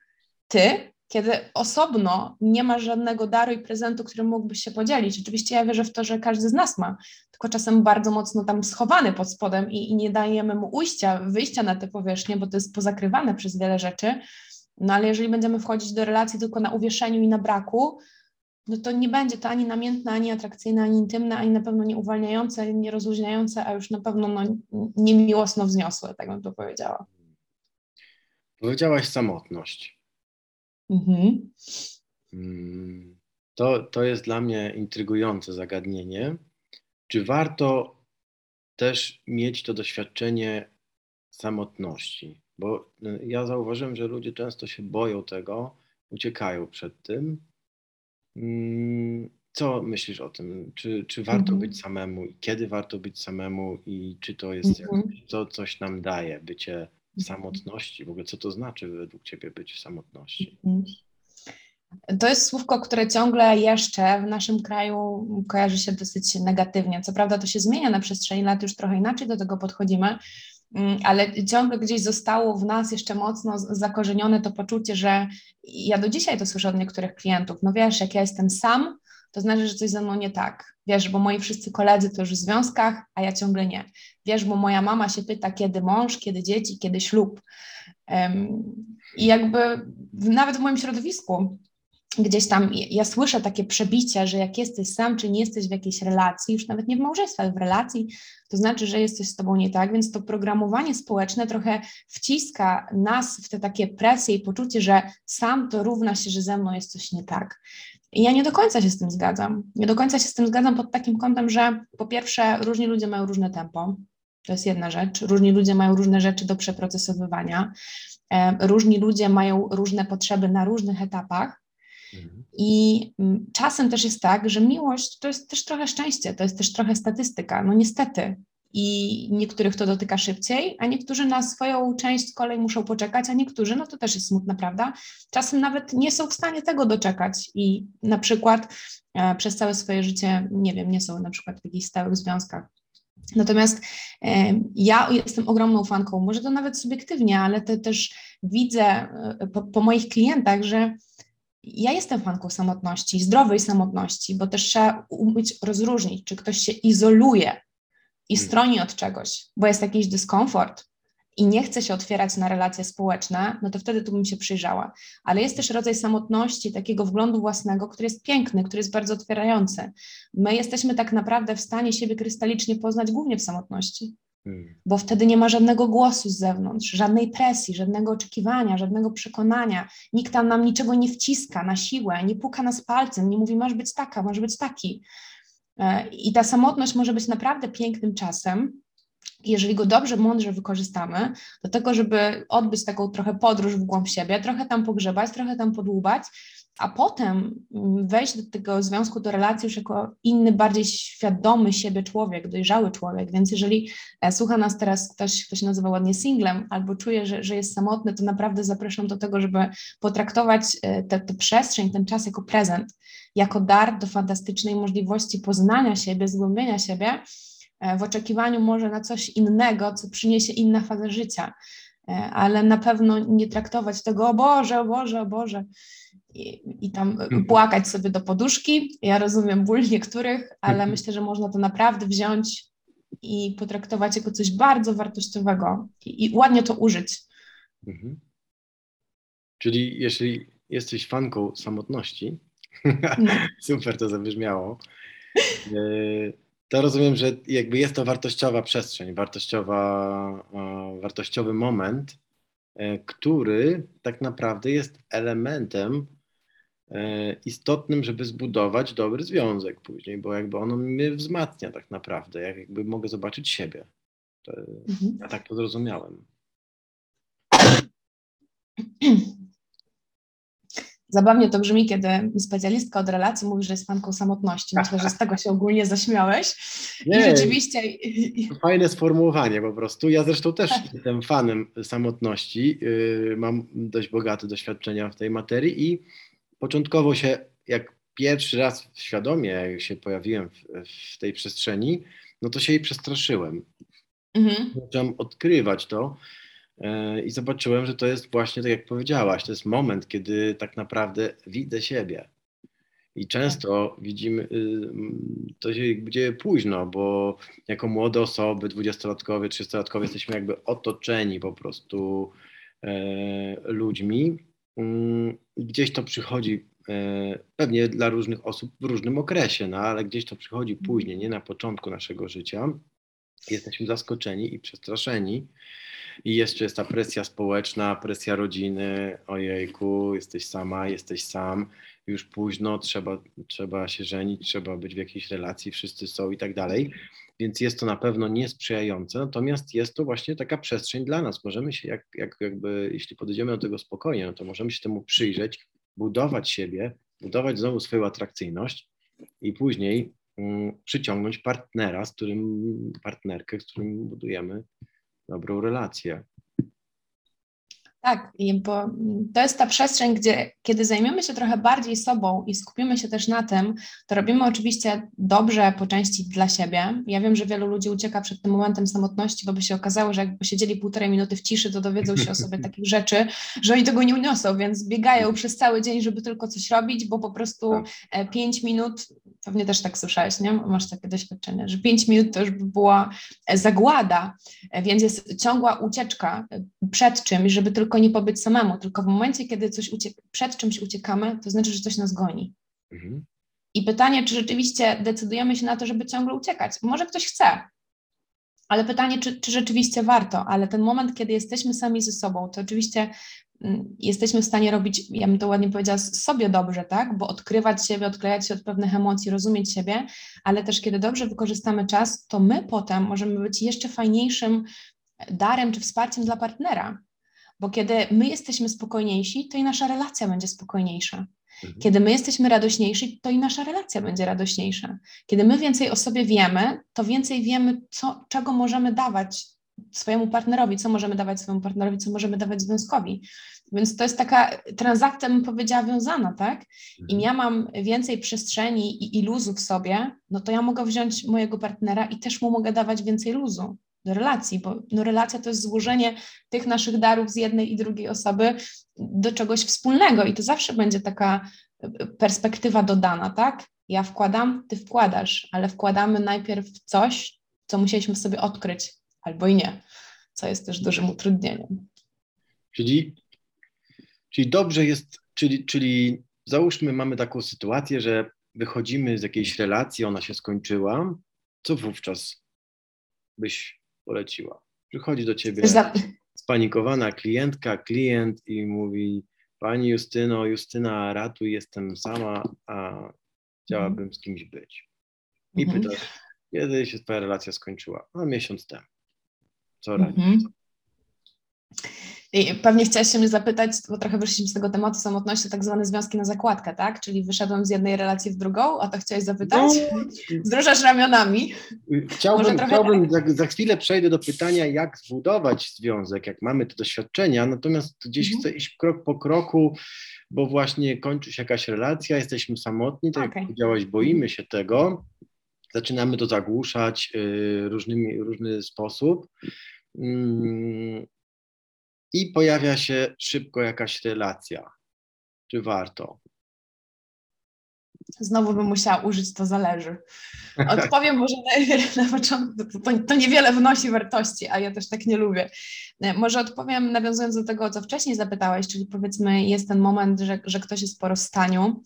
ty, kiedy osobno nie masz żadnego daru i prezentu, którym mógłbyś się podzielić. Oczywiście ja wierzę w to, że każdy z nas ma, tylko czasem bardzo mocno tam schowany pod spodem i, i nie dajemy mu ujścia, wyjścia na tę powierzchnię, bo to jest pozakrywane przez wiele rzeczy, no ale jeżeli będziemy wchodzić do relacji tylko na uwieszeniu i na braku, no to nie będzie to ani namiętne, ani atrakcyjne, ani intymne, ani na pewno nie uwalniające, nie rozluźniające, a już na pewno no, niemiłosno wzniosłe, tak bym to powiedziała. Powiedziałaś samotność. Mhm. Mm, to, to jest dla mnie intrygujące zagadnienie. Czy warto też mieć to doświadczenie samotności? Bo y, ja zauważyłem, że ludzie często się boją tego, uciekają przed tym. Mm, co myślisz o tym? Czy, czy warto mhm. być samemu i kiedy warto być samemu i czy to jest, mhm. co coś nam daje bycie. Samotności? W ogóle co to znaczy według Ciebie być w samotności? Mhm. To jest słówko, które ciągle jeszcze w naszym kraju kojarzy się dosyć negatywnie. Co prawda to się zmienia na przestrzeni lat, już trochę inaczej do tego podchodzimy, Mm, ale ciągle gdzieś zostało w nas jeszcze mocno zakorzenione to poczucie, że ja do dzisiaj to słyszę od niektórych klientów, no wiesz, jak ja jestem sam, to znaczy, że coś ze mną nie tak. Wiesz, bo moi wszyscy koledzy to już w związkach, a ja ciągle nie. Wiesz, bo moja mama się pyta, kiedy mąż, kiedy dzieci, kiedy ślub. Um, I jakby nawet w moim środowisku gdzieś tam ja słyszę takie przebicia, że jak jesteś sam, czy nie jesteś w jakiejś relacji, już nawet nie w małżeństwie, ale w relacji, to znaczy, że jesteś z tobą nie tak, więc to programowanie społeczne trochę wciska nas w te takie presje i poczucie, że sam to równa się, że ze mną jest coś nie tak. I ja nie do końca się z tym zgadzam. Nie do końca się z tym zgadzam pod takim kątem, że po pierwsze różni ludzie mają różne tempo, to jest jedna rzecz. Różni ludzie mają różne rzeczy do przeprocesowywania. Różni ludzie mają różne potrzeby na różnych etapach. Mhm. I mm, czasem też jest tak, że miłość to jest też trochę szczęście, to jest też trochę statystyka, no niestety. I niektórych to dotyka szybciej, a niektórzy na swoją część z kolei muszą poczekać, a niektórzy, no to też jest smutna prawda, czasem nawet nie są w stanie tego doczekać i na przykład e, przez całe swoje życie, nie wiem, nie są na przykład w jakichś stałych związkach. Natomiast e, ja jestem ogromną fanką, może to nawet subiektywnie, ale to też widzę e, po, po moich klientach, że ja jestem fanką samotności, zdrowej samotności, bo też trzeba umieć rozróżnić, czy ktoś się izoluje i hmm. stroni od czegoś, bo jest jakiś dyskomfort i nie chce się otwierać na relacje społeczne, no to wtedy tu bym się przyjrzała. Ale jest też rodzaj samotności, takiego wglądu własnego, który jest piękny, który jest bardzo otwierający. My jesteśmy tak naprawdę w stanie siebie krystalicznie poznać głównie w samotności. Hmm. Bo wtedy nie ma żadnego głosu z zewnątrz, żadnej presji, żadnego oczekiwania, żadnego przekonania. Nikt tam nam niczego nie wciska na siłę, nie puka nas palcem, nie mówi, masz być taka, masz być taki. E, I ta samotność może być naprawdę pięknym czasem, jeżeli go dobrze, mądrze wykorzystamy, do tego, żeby odbyć taką trochę podróż w głąb siebie, trochę tam pogrzebać, trochę tam podłubać, a potem mm, wejść do tego związku, do relacji już jako inny, bardziej świadomy siebie człowiek, dojrzały człowiek. Więc jeżeli e, słucha nas teraz ktoś, kto się nazywa ładnie singlem, albo czuje, że, że jest samotny, to naprawdę zapraszam do tego, żeby potraktować e, tę przestrzeń, ten czas jako prezent, jako dar do fantastycznej możliwości poznania siebie, zgłębienia siebie e, w oczekiwaniu może na coś innego, co przyniesie inna faza życia. Ale na pewno nie traktować tego, o Boże, o Boże, o Boże, i, i tam mhm. płakać sobie do poduszki. Ja rozumiem ból niektórych, ale mhm. myślę, że można to naprawdę wziąć i potraktować jako coś bardzo wartościowego i, i ładnie to użyć. Mhm. Czyli jeśli jesteś fanką samotności, no. super to zabrzmiało, e, to rozumiem, że jakby jest to wartościowa przestrzeń, wartościowa, wartościowy moment, e, który tak naprawdę jest elementem E, istotnym, żeby zbudować dobry związek później, bo jakby ono mnie wzmacnia tak naprawdę, jak jakby mogę zobaczyć siebie. To, mhm. Ja tak to zrozumiałem. Zabawnie to brzmi, kiedy specjalistka od relacji mówi, że jest fanką samotności. Myślę, że z tego się ogólnie zaśmiałeś. Nie, I rzeczywiście. Fajne sformułowanie po prostu. Ja zresztą też jestem fanem samotności. Y, mam dość bogate doświadczenia w tej materii i początkowo się, jak pierwszy raz świadomie się pojawiłem w, w tej przestrzeni, no to się jej przestraszyłem. Mhm. Zacząłem odkrywać to i zobaczyłem, że to jest właśnie tak, jak powiedziałaś, to jest moment, kiedy tak naprawdę widzę siebie. I często widzimy, y, to się dzieje późno, bo jako młode osoby, dwudziestolatkowie, trzydziestolatkowie jesteśmy jakby otoczeni po prostu e, ludźmi, Mm, gdzieś to przychodzi e, pewnie dla różnych osób w różnym okresie, no ale gdzieś to przychodzi mhm. później, nie na początku naszego życia. Jesteśmy zaskoczeni i przestraszeni. I jeszcze jest ta presja społeczna, presja rodziny, ojejku, jesteś sama, jesteś sam, już późno, trzeba, trzeba się żenić, trzeba być w jakiejś relacji, wszyscy są i tak dalej więc jest to na pewno niesprzyjające, natomiast jest to właśnie taka przestrzeń dla nas. Możemy się, jak, jak, jakby, jeśli podejdziemy do tego spokojnie, no to możemy się temu przyjrzeć, budować siebie, budować znowu swoją atrakcyjność i później przyciągnąć partnera, z którym, partnerkę, z którym budujemy dobrą relację. Tak, bo to jest ta przestrzeń, gdzie kiedy zajmiemy się trochę bardziej sobą i skupimy się też na tym, to robimy oczywiście dobrze po części dla siebie. Ja wiem, że wielu ludzi ucieka przed tym momentem samotności, bo by się okazało, że jakby siedzieli półtorej minuty w ciszy, to dowiedzą się o sobie takich rzeczy, że oni tego nie uniosą, więc biegają przez cały dzień, żeby tylko coś robić, bo po prostu tak. e, pięć minut, pewnie też tak słyszałeś, nie? Masz takie doświadczenie, że pięć minut to już by była e, zagłada, e, więc jest ciągła ucieczka przed czymś, żeby tylko tylko nie pobyć samemu, tylko w momencie, kiedy coś przed czymś uciekamy, to znaczy, że coś nas goni. Mhm. I pytanie, czy rzeczywiście decydujemy się na to, żeby ciągle uciekać? Może ktoś chce, ale pytanie, czy, czy rzeczywiście warto, ale ten moment, kiedy jesteśmy sami ze sobą, to oczywiście mm, jesteśmy w stanie robić, ja bym to ładnie powiedziała, sobie dobrze, tak? Bo odkrywać siebie, odklejać się od pewnych emocji, rozumieć siebie, ale też kiedy dobrze wykorzystamy czas, to my potem możemy być jeszcze fajniejszym darem czy wsparciem dla partnera. Bo kiedy my jesteśmy spokojniejsi, to i nasza relacja będzie spokojniejsza. Mhm. Kiedy my jesteśmy radośniejsi, to i nasza relacja będzie radośniejsza. Kiedy my więcej o sobie wiemy, to więcej wiemy, co, czego możemy dawać swojemu partnerowi, co możemy dawać swojemu partnerowi, co możemy dawać związkowi. Więc to jest taka transakcja, bym powiedziała, wiązana, tak? Im mhm. ja mam więcej przestrzeni i, i luzu w sobie, no to ja mogę wziąć mojego partnera i też mu mogę dawać więcej luzu do relacji, bo no, relacja to jest złożenie tych naszych darów z jednej i drugiej osoby do czegoś wspólnego i to zawsze będzie taka e, perspektywa dodana, tak? Ja wkładam, ty wkładasz, ale wkładamy najpierw coś, co musieliśmy sobie odkryć, albo i nie, co jest też dużym utrudnieniem. Czyli, czyli dobrze jest, czyli, czyli załóżmy, mamy taką sytuację, że wychodzimy z jakiejś relacji, ona się skończyła, co wówczas byś poleciła. Przychodzi do ciebie spanikowana klientka, klient i mówi: Pani Justyno, Justyna, ratuj, jestem sama, a chciałabym z kimś być. I mhm. pytasz, kiedy się Twoja relacja skończyła? No, miesiąc temu. Co radzisz? Mhm. I pewnie chciałaś się mnie zapytać, bo trochę wyszliśmy z tego tematu samotności, tak zwane związki na zakładkę, tak? Czyli wyszedłem z jednej relacji w drugą, a to chciałeś zapytać? No, Wzruszasz ramionami. Chciałbym, chciałbym tak. za, za, chwilę przejdę do pytania, jak zbudować związek, jak mamy te doświadczenia, natomiast gdzieś mhm. chcę iść krok po kroku, bo właśnie kończy się jakaś relacja, jesteśmy samotni, tak okay. jak powiedziałaś, boimy się tego, zaczynamy to zagłuszać y, różnymi, różny sposób. I pojawia się szybko jakaś relacja. Czy warto? Znowu bym musiała użyć, to zależy. Odpowiem może na, na początku, to, to niewiele wnosi wartości, a ja też tak nie lubię. Może odpowiem nawiązując do tego, o co wcześniej zapytałeś, czyli powiedzmy jest ten moment, że, że ktoś jest po rozstaniu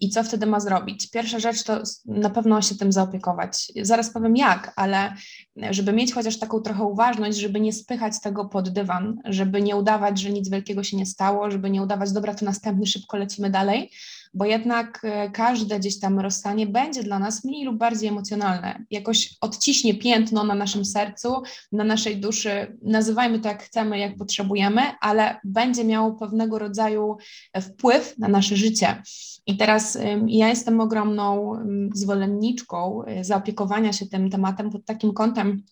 i co wtedy ma zrobić? Pierwsza rzecz to na pewno się tym zaopiekować. Zaraz powiem jak, ale żeby mieć chociaż taką trochę uważność, żeby nie spychać tego pod dywan, żeby nie udawać, że nic wielkiego się nie stało, żeby nie udawać, dobra, to następny, szybko lecimy dalej, bo jednak e, każde gdzieś tam rozstanie będzie dla nas mniej lub bardziej emocjonalne. Jakoś odciśnie piętno na naszym sercu, na naszej duszy, nazywajmy to jak chcemy, jak potrzebujemy, ale będzie miało pewnego rodzaju wpływ na nasze życie. I teraz ja jestem ogromną zwolenniczką e, zaopiekowania się tym tematem pod takim kątem,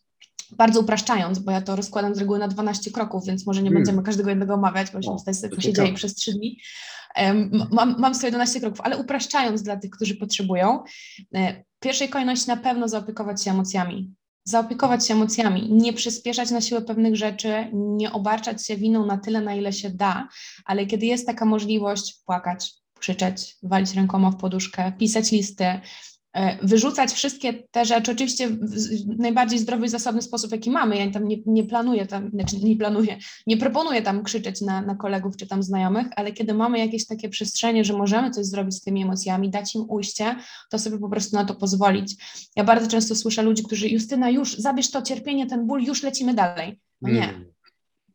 bardzo upraszczając, bo ja to rozkładam z reguły na 12 kroków, więc może nie hmm. będziemy każdego jednego omawiać, bo się tutaj się dzieje przez 3 dni. Mam, mam 111 kroków, ale upraszczając dla tych, którzy potrzebują, e, w pierwszej kolejności na pewno zaopiekować się emocjami. Zaopiekować się emocjami, nie przyspieszać na siłę pewnych rzeczy, nie obarczać się winą na tyle, na ile się da, ale kiedy jest taka możliwość, płakać, krzyczeć, walić rękoma w poduszkę, pisać listy, wyrzucać wszystkie te rzeczy, oczywiście w najbardziej zdrowy i zasobny sposób, jaki mamy. Ja tam nie, nie planuję, tam, znaczy nie planuję, nie proponuję tam krzyczeć na, na kolegów czy tam znajomych, ale kiedy mamy jakieś takie przestrzenie, że możemy coś zrobić z tymi emocjami, dać im ujście, to sobie po prostu na to pozwolić. Ja bardzo często słyszę ludzi, którzy Justyna, już zabierz to cierpienie, ten ból, już lecimy dalej. No nie.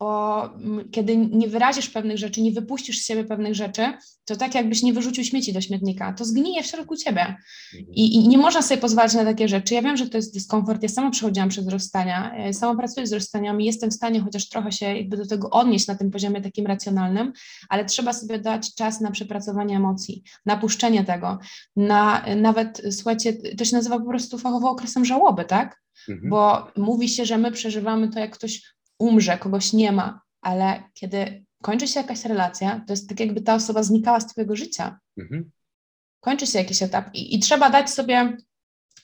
Bo kiedy nie wyrazisz pewnych rzeczy, nie wypuścisz z siebie pewnych rzeczy, to tak jakbyś nie wyrzucił śmieci do śmietnika, to zgnije w środku ciebie. Mhm. I, I, nie można sobie pozwalać na takie rzeczy. Ja wiem, że to jest dyskomfort. Ja sama przechodziłam przez rozstania, ja sama pracuję z rozstaniami, jestem w stanie chociaż trochę się jakby do tego odnieść na tym poziomie takim racjonalnym, ale trzeba sobie dać czas na przepracowanie emocji, na puszczenie tego, na nawet, słuchajcie, to się nazywa po prostu fachowo okresem żałoby, tak? Mhm. Bo mówi się, że my przeżywamy to, jak ktoś umrze, kogoś nie ma, ale kiedy kończy się jakaś relacja, to jest tak, jakby ta osoba znikała z Twojego życia. Mhm. Kończy się jakiś etap i, i trzeba dać sobie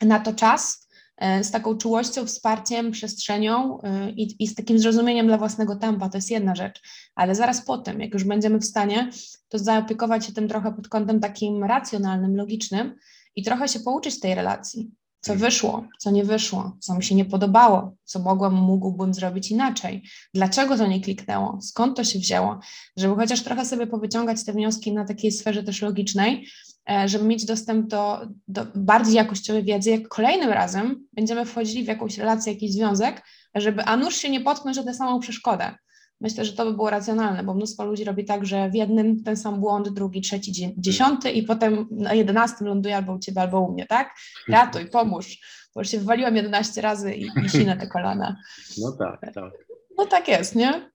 na to czas e, z taką czułością, wsparciem, przestrzenią e, i, i, z takim zrozumieniem dla własnego tempa. To jest jedna rzecz, ale zaraz po tym, jak już będziemy w stanie, to zaopiekować się tym trochę pod kątem takim racjonalnym, logicznym i trochę się pouczyć tej relacji co wyszło, co nie wyszło, co mi się nie podobało, co mogłam, mógłbym zrobić inaczej, dlaczego to nie kliknęło, skąd to się wzięło, żeby chociaż trochę sobie powyciągać te wnioski na takiej sferze też logicznej, e, żeby mieć dostęp do, do bardziej jakościowej wiedzy, jak kolejnym razem będziemy wchodzili w jakąś relację, jakiś związek, żeby a nuż się nie potknąć o tę samą przeszkodę, Myślę, że to by było racjonalne, bo mnóstwo ludzi robi tak, że w jednym ten sam błąd, drugi, trzeci, dziesiąty i potem na jedenastym ląduje albo u ciebie, albo u mnie, tak? Ratuj, pomóż, bo już się wywaliłam 11 razy i, i sinę te kolana. No tak, tak. No tak jest, nie?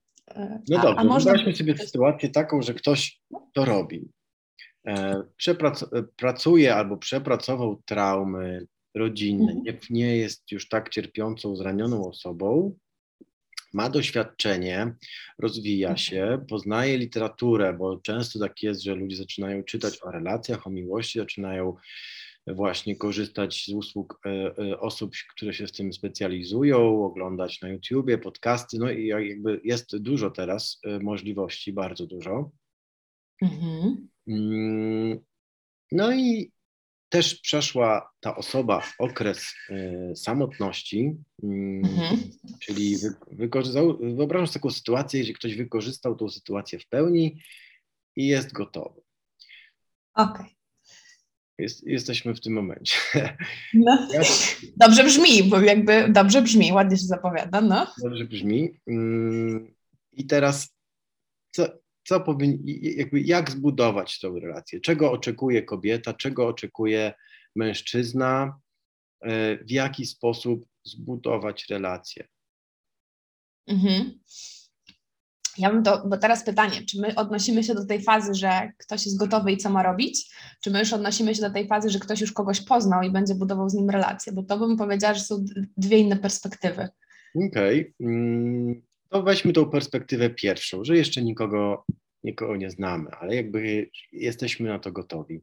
No dobrze, a można... wyobraźmy sobie sytuację taką, że ktoś to robi. E, pracuje albo przepracował traumy rodzinne, mhm. nie, nie jest już tak cierpiącą, zranioną osobą, ma doświadczenie, rozwija mhm. się, poznaje literaturę, bo często tak jest, że ludzie zaczynają czytać o relacjach, o miłości, zaczynają właśnie korzystać z usług e, e, osób, które się z tym specjalizują, oglądać na YouTubie, podcasty, no i jakby jest dużo teraz e, możliwości, bardzo dużo. Mhm. Mm, no i też przeszła ta osoba okres y, samotności, y, mhm. czyli wy, wykorzystał, wyobrażam sobie taką sytuację, gdzie ktoś wykorzystał tą sytuację w pełni i jest gotowy. Okej. Okay. Jest, jesteśmy w tym momencie. No, dobrze brzmi, bo jakby dobrze brzmi, ładnie się zapowiada, no. Dobrze brzmi. Mm, I teraz co, co powinni, jakby jak zbudować tą relację, czego oczekuje kobieta, czego oczekuje mężczyzna, e, w jaki sposób zbudować relację. Mhm. Ja bym to, bo teraz pytanie, czy my odnosimy się do tej fazy, że ktoś jest gotowy i co ma robić, czy my już odnosimy się do tej fazy, że ktoś już kogoś poznał i będzie budował z nim relacje, bo to bym powiedziała, że są dwie inne perspektywy. Okej, okay. To weźmy tą perspektywę pierwszą, że jeszcze nikogo, nikogo nie znamy, ale jakby jesteśmy na to gotowi.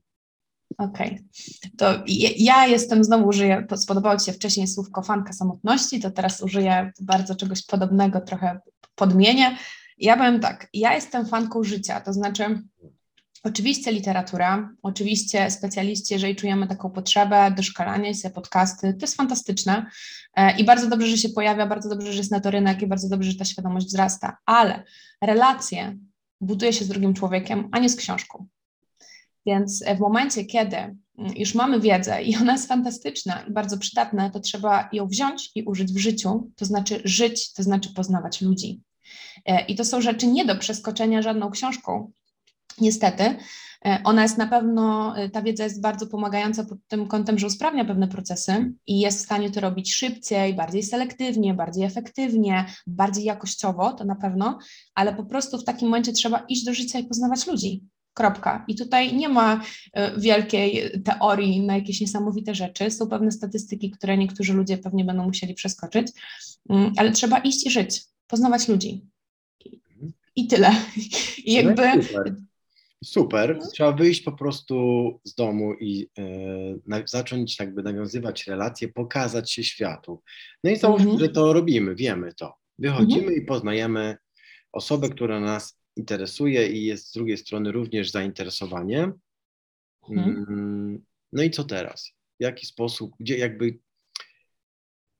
Okej. Okay. To ja jestem, znowu użyję, spodobało Ci się wcześniej słówko fanka samotności, to teraz użyję bardzo czegoś podobnego, trochę podmienię. Ja powiem tak, ja jestem fanką życia, to znaczy oczywiście literatura, oczywiście specjaliści, jeżeli czujemy taką potrzebę, doszkalanie się, podcasty, to jest fantastyczne e, i bardzo dobrze, że się pojawia, bardzo dobrze, że jest na to rynek i bardzo dobrze, że ta świadomość wzrasta, ale relacje buduje się z drugim człowiekiem, a nie z książką. Więc w momencie, kiedy mm, już mamy wiedzę i ona jest fantastyczna i bardzo przydatna, to trzeba ją wziąć i użyć w życiu, to znaczy żyć, to znaczy poznawać ludzi. E, I to są rzeczy nie do przeskoczenia żadną książką. Niestety, e, ona jest na pewno, e, ta wiedza jest bardzo pomagająca pod tym kątem, że usprawnia pewne procesy i jest w stanie to robić szybciej, bardziej selektywnie, bardziej efektywnie, bardziej jakościowo, to na pewno, ale po prostu w takim momencie trzeba iść do życia i poznawać ludzi. Kropka. I tutaj nie ma wielkiej teorii na jakieś niesamowite rzeczy. Są pewne statystyki, które niektórzy ludzie pewnie będą musieli przeskoczyć, mm, ale trzeba iść i żyć poznawać ludzi. I tyle. I no jakby... Super. No. Trzeba wyjść po prostu z domu i e, zacząć jakby nawiązywać relacje, pokazać się światu. No i załóżmy, mhm. że to robimy, wiemy to. Wychodzimy mhm. i poznajemy osobę, która nas interesuje i jest z drugiej strony również zainteresowanie. Mhm. Mm, no i co teraz? W jaki sposób, gdzie jakby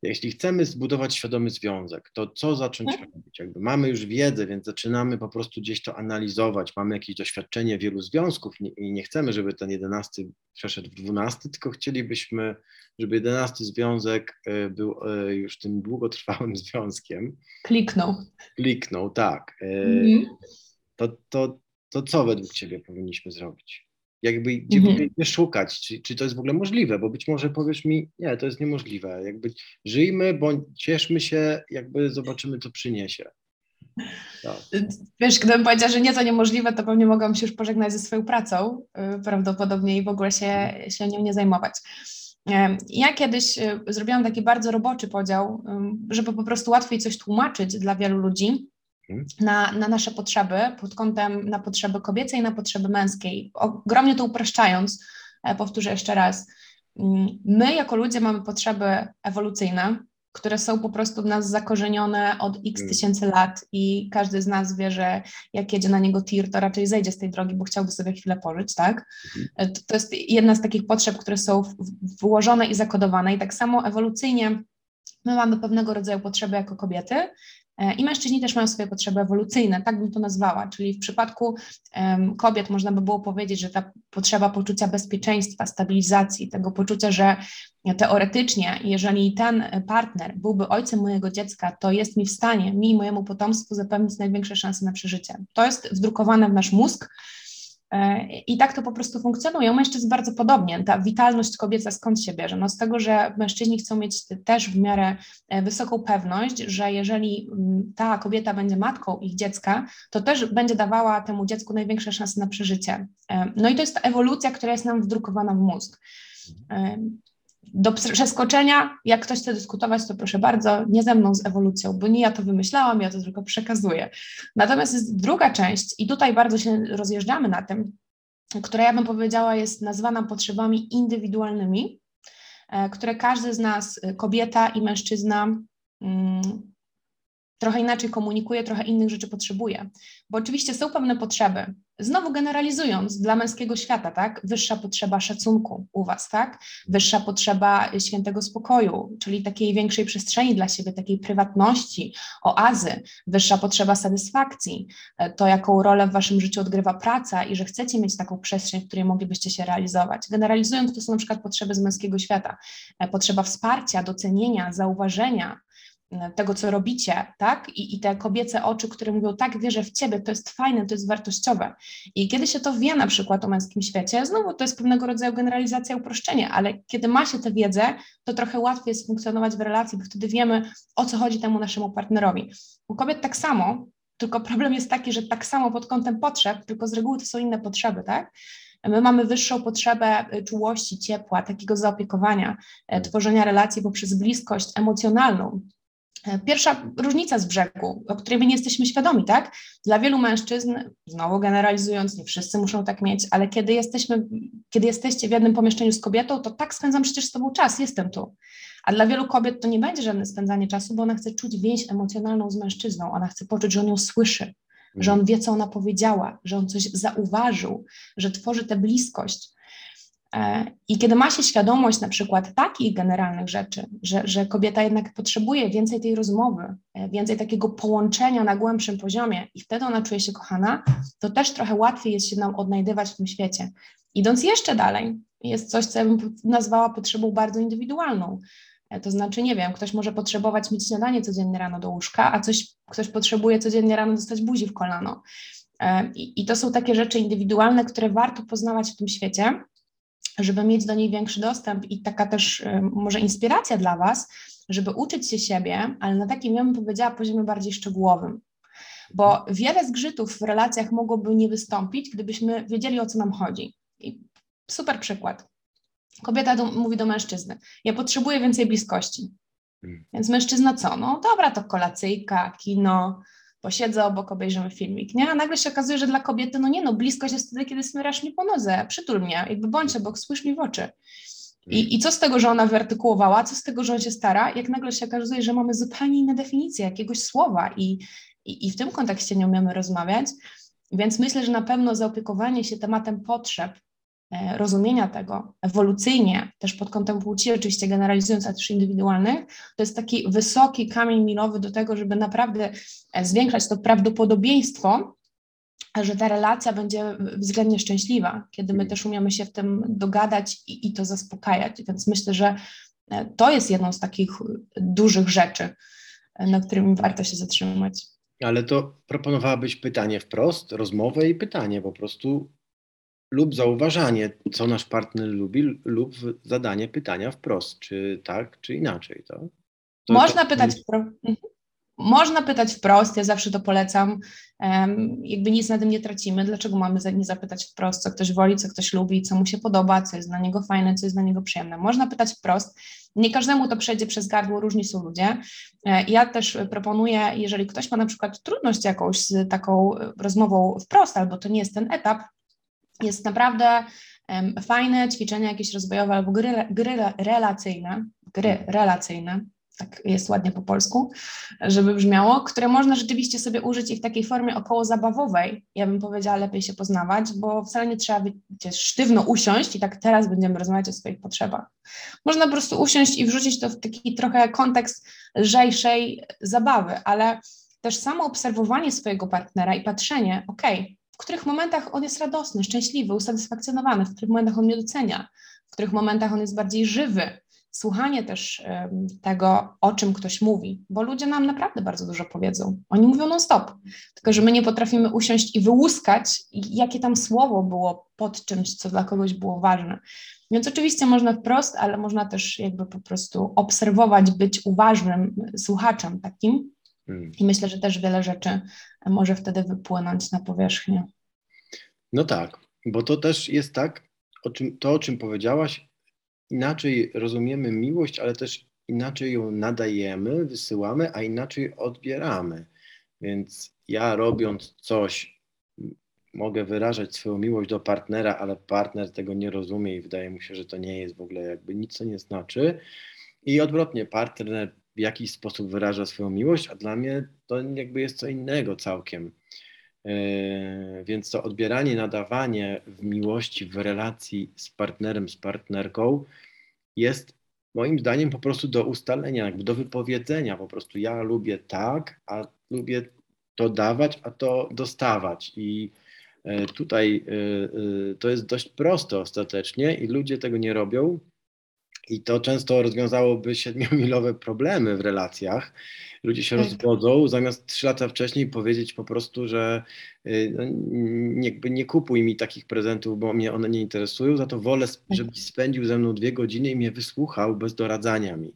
jeśli chcemy zbudować świadomy związek, to co zacząć hmm? robić? Jakby mamy już wiedzę, więc zaczynamy po prostu gdzieś to analizować, mamy jakieś doświadczenie wielu związków i nie chcemy, żeby ten jedenasty przeszedł w dwunasty, tylko chcielibyśmy, żeby jedenasty związek e, był e, już tym długotrwałym związkiem. Kliknął. Kliknął, tak. Mm. To, to, to co według Ciebie powinniśmy zrobić? Jakby gdzie mhm. szukać, czy, czy to jest w ogóle możliwe, bo być może powiesz mi, nie, to jest niemożliwe, jakby żyjmy, bądź cieszmy się, jakby zobaczymy, co przyniesie. Tak. Wiesz, gdybym powiedziała, że nie, to niemożliwe, to pewnie mogłam się już pożegnać ze swoją pracą y, prawdopodobnie i w ogóle się, się nią nie zajmować. Ja kiedyś y, zrobiłam taki bardzo roboczy podział, żeby po prostu łatwiej coś tłumaczyć dla wielu ludzi. Na, na nasze potrzeby pod kątem na potrzeby kobiece i na potrzeby męskiej. Ogromnie to upraszczając, e, powtórzę jeszcze raz, mm, my jako ludzie mamy potrzeby ewolucyjne, które są po prostu w nas zakorzenione od x mhm. tysięcy lat i każdy z nas wie, że jak jedzie na niego tir, to raczej zejdzie z tej drogi, bo chciałby sobie chwilę pożyć, tak? Mhm. E, to, to jest jedna z takich potrzeb, które są włożone i zakodowane i tak samo ewolucyjnie my mamy pewnego rodzaju potrzeby jako kobiety I mężczyźni też mają swoje potrzeby ewolucyjne, tak bym to nazwała, czyli w przypadku kobiet można by było powiedzieć, że ta potrzeba poczucia bezpieczeństwa, stabilizacji, tego poczucia, że teoretycznie, jeżeli ten partner byłby ojcem mojego dziecka, to jest mi w stanie, mi i mojemu potomstwu zapewnić największe szanse na przeżycie. To jest wdrukowane w nasz mózg, E, I tak to po prostu funkcjonuje. U mężczyzn bardzo podobnie. Ta witalność kobieca skąd się bierze? No z tego, że mężczyźni chcą mieć też w miarę e, wysoką pewność, że jeżeli mm, ta kobieta będzie matką ich dziecka, to też będzie dawała temu dziecku największe szanse na przeżycie. E, no i to jest ta ewolucja, która jest nam wdrukowana w mózg do przeskoczenia, jak ktoś chce dyskutować, to proszę bardzo, nie ze mną z ewolucją, bo nie ja to wymyślałam, ja to tylko przekazuję. Natomiast jest druga część, i tutaj bardzo się rozjeżdżamy na tym, która ja bym powiedziała jest nazwana potrzebami indywidualnymi, e, które każdy z nas, kobieta i mężczyzna, mm, trochę inaczej komunikuje, trochę innych rzeczy potrzebuje. Bo oczywiście są pewne potrzeby. Znowu generalizując, dla męskiego świata, tak? Wyższa potrzeba szacunku u Was, tak? Wyższa potrzeba świętego spokoju, czyli takiej większej przestrzeni dla siebie, takiej prywatności, oazy, wyższa potrzeba satysfakcji, e, to jaką rolę w Waszym życiu odgrywa praca i że chcecie mieć taką przestrzeń, w której moglibyście się realizować. Generalizując, to są na przykład potrzeby z męskiego świata. E, potrzeba wsparcia, docenienia, zauważenia, tego, co robicie, tak? I, I te kobiece oczy, które mówią, tak, wierzę w ciebie, to jest fajne, to jest wartościowe. I kiedy się to wie na przykład o męskim świecie, znowu to jest pewnego rodzaju generalizacja, uproszczenie, ale kiedy ma się tę wiedzę, to trochę łatwiej jest funkcjonować w relacji, bo wtedy wiemy, o co chodzi temu naszemu partnerowi. U kobiet tak samo, tylko problem jest taki, że tak samo pod kątem potrzeb, tylko z reguły to są inne potrzeby, tak? My mamy wyższą potrzebę y, czułości, ciepła, takiego zaopiekowania, e, tworzenia relacji poprzez bliskość emocjonalną. E, pierwsza różnica z brzegu, o której my nie jesteśmy świadomi, tak? Dla wielu mężczyzn, znowu generalizując, nie wszyscy muszą tak mieć, ale kiedy jesteśmy, kiedy jesteście w jednym pomieszczeniu z kobietą, to tak spędzam przecież z tobą czas, jestem tu. A dla wielu kobiet to nie będzie żadne spędzanie czasu, bo ona chce czuć więź emocjonalną z mężczyzną, ona chce poczuć, że on ją słyszy, że on wie, co ona powiedziała, że on coś zauważył, że tworzy tę bliskość. E, I kiedy ma się świadomość na przykład takich generalnych rzeczy, że, że kobieta jednak potrzebuje więcej tej rozmowy, e, więcej takiego połączenia na głębszym poziomie i wtedy ona czuje się kochana, to też trochę łatwiej jest się nam odnajdywać w tym świecie. Idąc jeszcze dalej, jest coś, co ja bym nazwała potrzebą bardzo indywidualną. E, to znaczy, nie wiem, ktoś może potrzebować mieć śniadanie codziennie rano do łóżka, a coś, ktoś potrzebuje codziennie rano dostać buzi w kolano. I, I to są takie rzeczy indywidualne, które warto poznawać w tym świecie żeby mieć do niej większy dostęp i taka też y, może inspiracja dla Was, żeby uczyć się siebie, ale na takim, ja bym powiedziała, poziomie bardziej szczegółowym. Bo wiele zgrzytów w relacjach mogłoby nie wystąpić, gdybyśmy wiedzieli, o co nam chodzi. I super przykład. Kobieta do, mówi do mężczyzny: Ja potrzebuję więcej bliskości. Hmm. Więc mężczyzna co? No dobra, to kolacyjka, kino, posiedzę obok, obejrzymy filmik, nie? A nagle się okazuje, że dla kobiety, no nie no, bliskość jest wtedy, kiedy smyrasz mi po nodze, przytul mnie, jakby bądź obok, spójrz mi w oczy. I, I co z tego, że ona wyartykułowała, co z tego, że on się stara, jak nagle się okazuje, że mamy zupełnie inne definicje jakiegoś słowa i, i, i w tym kontekście nie umiemy rozmawiać, więc myślę, że na pewno zaopiekowanie się tematem potrzeb rozumienia tego ewolucyjnie, też pod kątem płci, oczywiście generalizując, ale też indywidualnych, to jest taki wysoki kamień milowy do tego, żeby naprawdę e, zwiększać to prawdopodobieństwo, że ta relacja będzie względnie szczęśliwa, kiedy my też umiemy się w tym dogadać i, i to zaspokajać. Więc myślę, że e, to jest jedną z takich dużych rzeczy, na którymi warto się zatrzymać. Ale to proponowałabyś pytanie wprost, rozmowę i pytanie po prostu lub zauważanie, co nasz partner lubi, lub zadanie pytania wprost, czy tak, czy inaczej. To, to Można to... pytać wprost. Mhm. Można pytać wprost, ja zawsze to polecam. Um, jakby nic na tym nie tracimy. Dlaczego mamy nie zapytać wprost, co ktoś woli, co ktoś lubi, co mu się podoba, co jest dla niego fajne, co jest dla niego przyjemne. Można pytać wprost. Nie każdemu to przejdzie przez gardło, różni są ludzie. E, ja też proponuję, jeżeli ktoś ma na przykład trudność jakąś z taką rozmową wprost, albo to nie jest ten etap, jest naprawdę fajne ćwiczenia jakieś rozwojowe albo gry, gry relacyjne, gry relacyjne, tak jest ładnie po polsku, żeby brzmiało, które można rzeczywiście sobie użyć i w takiej formie około zabawowej, ja bym powiedziała, lepiej się poznawać, bo wcale nie trzeba wiecie, sztywno usiąść i tak teraz będziemy rozmawiać o swoich potrzebach. Można po prostu usiąść i wrzucić to w taki trochę kontekst lżejszej zabawy, ale też samo obserwowanie swojego partnera i patrzenie, ok, w których momentach on jest radosny, szczęśliwy, usatysfakcjonowany, w których momentach on mnie docenia, w których momentach on jest bardziej żywy. Słuchanie też um, tego, o czym ktoś mówi, bo ludzie nam naprawdę bardzo dużo powiedzą. Oni mówią non-stop, tylko że my nie potrafimy usiąść i wyłuskać, jakie tam słowo było pod czymś, co dla kogoś było ważne. Więc oczywiście można wprost, ale można też jakby po prostu obserwować, być uważnym słuchaczem takim, Hmm. I myślę, że też wiele rzeczy może wtedy wypłynąć na powierzchnię. No tak, bo to też jest tak, o czym, to o czym powiedziałaś, inaczej rozumiemy miłość, ale też inaczej ją nadajemy, wysyłamy, a inaczej odbieramy. Więc ja robiąc coś, mogę wyrażać swoją miłość do partnera, ale partner tego nie rozumie i wydaje mu się, że to nie jest w ogóle jakby nic, co nie znaczy. I odwrotnie, partner w jakiś sposób wyraża swoją miłość, a dla mnie to jakby jest co innego całkiem. Yy, więc to odbieranie, nadawanie w miłości, w relacji z partnerem, z partnerką jest moim zdaniem po prostu do ustalenia, jakby do wypowiedzenia po prostu. Ja lubię tak, a lubię to dawać, a to dostawać. I yy, tutaj yy, to jest dość proste ostatecznie i ludzie tego nie robią, I to często rozwiązałoby siedmiomilowe problemy w relacjach. Ludzie się tak. rozwodzą, zamiast trzy lata wcześniej powiedzieć po prostu, że y, no, nie, nie kupuj mi takich prezentów, bo mnie one nie interesują, za to wolę, tak. żebyś spędził ze mną dwie godziny i mnie wysłuchał bez doradzania mi.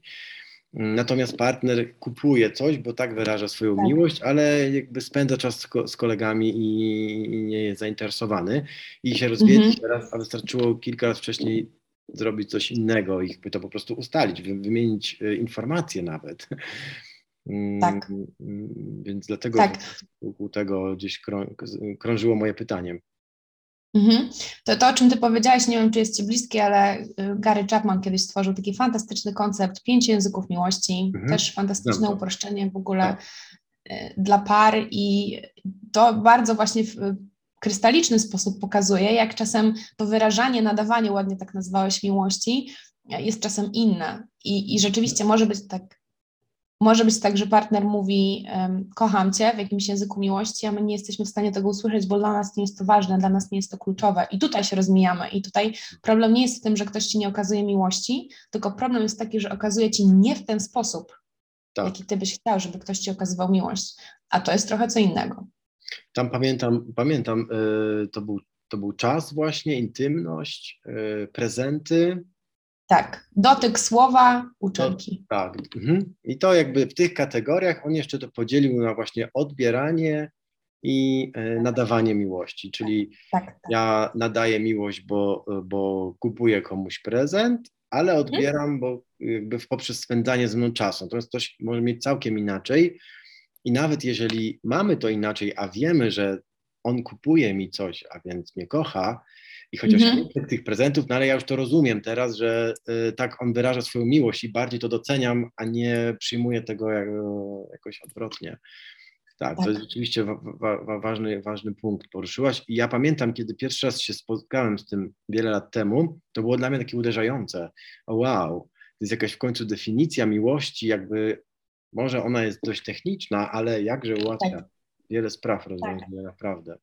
Natomiast partner kupuje coś, bo tak wyraża swoją tak. miłość, ale jakby spędza czas z, ko z kolegami i, nie jest zainteresowany i się rozwiedzie mhm. teraz, a wystarczyło kilka lat wcześniej zrobić coś innego, ich to po prostu ustalić, wymienić e, informacje nawet. Mm, tak. Więc dlatego tak. wokół tego gdzieś krążyło moje pytanie. Mhm. To, to, o czym Ty powiedziałeś, nie wiem, czy jest Ci bliskie, ale y, Gary Chapman kiedyś stworzył taki fantastyczny koncept pięciu języków miłości, mhm. też fantastyczne uproszczenie w ogóle tak. Y, dla par i to bardzo właśnie krystaliczny sposób pokazuje, jak czasem to wyrażanie, nadawanie, ładnie tak nazwałeś, miłości, jest czasem inne. I, i rzeczywiście może być tak może być tak, że partner mówi um, kocham cię w jakimś języku miłości, a my nie jesteśmy w stanie tego usłyszeć, bo dla nas nie jest to ważne, dla nas nie jest to kluczowe. I tutaj się rozmijamy. I tutaj problem nie jest w tym, że ktoś ci nie okazuje miłości, tylko problem jest taki, że okazuje ci nie w ten sposób, tak. jaki ty byś chciał, żeby ktoś ci okazywał miłość. A to jest trochę co innego. Tam pamiętam, pamiętam yy, to, był, to był czas właśnie, intymność, yy, prezenty, tak, dotyk słowa, uczynki. To, tak, mhm. i to jakby w tych kategoriach on jeszcze to podzielił na właśnie odbieranie i e, nadawanie miłości, czyli tak, tak. ja nadaję miłość, bo, bo kupuję komuś prezent, ale mhm. odbieram, bo jakby poprzez spędzanie ze mną czasu. Natomiast ktoś może mieć całkiem inaczej i nawet jeżeli mamy to inaczej, a wiemy, że on kupuje mi coś, a więc mnie kocha, i chociaż mm -hmm. tych prezentów, no ale ja już to rozumiem teraz, że y, tak on wyraża swoją miłość i bardziej to doceniam, a nie przyjmuję tego jak, jakoś odwrotnie. Tak, tak, to jest rzeczywiście wa wa ważny, ważny punkt poruszyłaś. I ja pamiętam, kiedy pierwszy raz się spotkałem z tym wiele lat temu, to było dla mnie takie uderzające. O wow, to jest jakaś w końcu definicja miłości, jakby może ona jest dość techniczna, ale jakże ułatwia tak. wiele spraw rozwiązuje tak. naprawdę.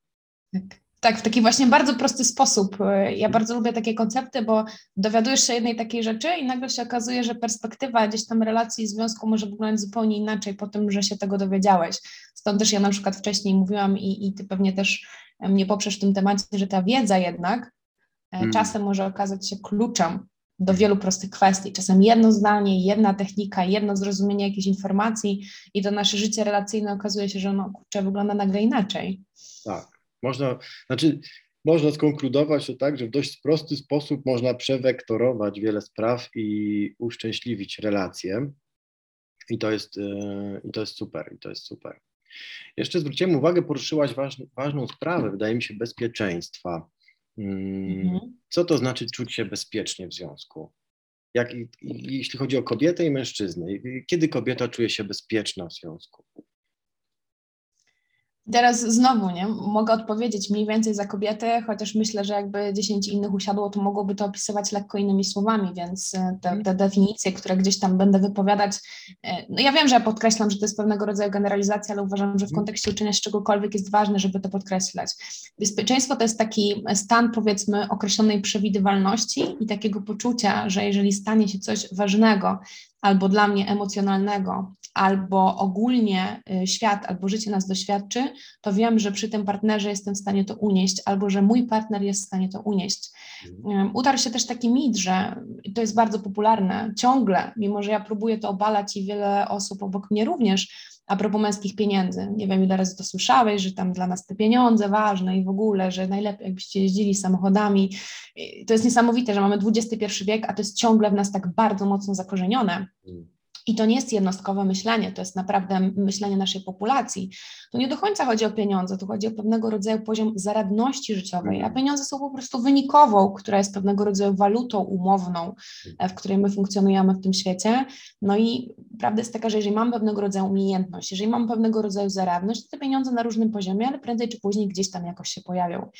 Tak. Tak, w taki właśnie bardzo prosty sposób. Ja mhm. bardzo lubię takie koncepty, bo dowiadujesz się jednej takiej rzeczy i nagle się okazuje, że perspektywa gdzieś tam relacji i związku może wyglądać zupełnie inaczej po tym, że się tego dowiedziałeś. Stąd też ja na przykład wcześniej mówiłam i, i ty pewnie też mnie poprzesz w tym temacie, że ta wiedza jednak hmm. czasem może okazać się kluczem do wielu prostych kwestii. Czasem jedno zdanie, jedna technika, jedno zrozumienie jakiejś informacji i to nasze życie relacyjne okazuje się, że ono kurczę, wygląda nagle inaczej. Tak. Można, znaczy, można skonkludować to tak, że w dość prosty sposób można przewektorować wiele spraw i uszczęśliwić relacje. I to jest, yy, i to jest super, i to jest super. Jeszcze zwróciłem uwagę, poruszyłaś waż, ważną sprawę, wydaje mi się, bezpieczeństwa. Mhm. Co to znaczy czuć się bezpiecznie w związku? Jak, jeśli chodzi o kobietę i mężczyznę, kiedy kobieta czuje się bezpieczna w związku? Teraz znowu, nie? Mogę odpowiedzieć mniej więcej za kobiety, chociaż myślę, że jakby 10 innych usiadło, to mogłoby to opisywać lekko innymi słowami, więc e, te, mhm. te definicje, które gdzieś tam będę wypowiadać, e, no ja wiem, że ja podkreślam, że to jest pewnego rodzaju generalizacja, ale uważam, że w mhm. kontekście uczenia z czegokolwiek jest ważne, żeby to podkreślać. Bezpieczeństwo to jest taki stan, powiedzmy, określonej przewidywalności i takiego poczucia, że jeżeli stanie się coś ważnego, albo dla mnie emocjonalnego, albo ogólnie y, świat, albo życie nas doświadczy, to wiem, że przy tym partnerze jestem w stanie to unieść, albo że mój partner jest w stanie to unieść. Mhm. Utarł się też taki mit, że to jest bardzo popularne ciągle, mimo że ja próbuję to obalać i wiele osób obok mnie również, a propos męskich pieniędzy. Nie wiem, ile razy to słyszałeś, że tam dla nas te pieniądze ważne i w ogóle, że najlepiej jakbyście jeździli samochodami. To jest niesamowite, że mamy XXI wiek, a to jest ciągle w nas tak bardzo mocno zakorzenione. Mm. I to nie jest jednostkowe myślenie, to jest naprawdę myślenie naszej populacji. Tu nie do końca chodzi o pieniądze, tu chodzi o pewnego rodzaju poziom zaradności życiowej, a mhm. pieniądze są po prostu wynikową, która jest pewnego rodzaju walutą umowną, e, w której my funkcjonujemy w tym świecie. No i prawda jest taka, że jeżeli mam pewnego rodzaju umiejętność, jeżeli mam pewnego rodzaju zaradność, to te pieniądze na różnym poziomie, ale prędzej czy później gdzieś tam jakoś się pojawią.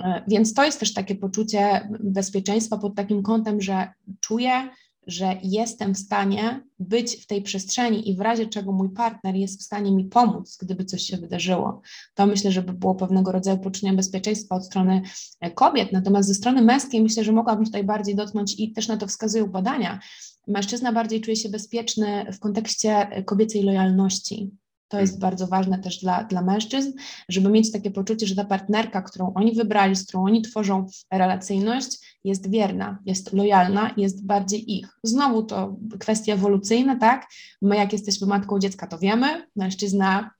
E, więc to jest też takie poczucie bezpieczeństwa pod takim kątem, że czuję, że jestem w stanie być w tej przestrzeni i w razie czego mój partner jest w stanie mi pomóc, gdyby coś się wydarzyło. To myślę, że by było pewnego rodzaju poczucie bezpieczeństwa od strony e, kobiet. Natomiast ze strony męskiej myślę, że mogłabym tutaj bardziej dotknąć i też na to wskazują badania. Mężczyzna bardziej czuje się bezpieczny w kontekście kobiecej lojalności. To jest bardzo ważne też dla, dla mężczyzn, żeby mieć takie poczucie, że ta partnerka, którą oni wybrali, z którą oni tworzą relacyjność, jest wierna, jest lojalna, jest bardziej ich. Znowu to kwestie ewolucyjne, tak? My, jak jesteśmy matką dziecka, to wiemy, mężczyzna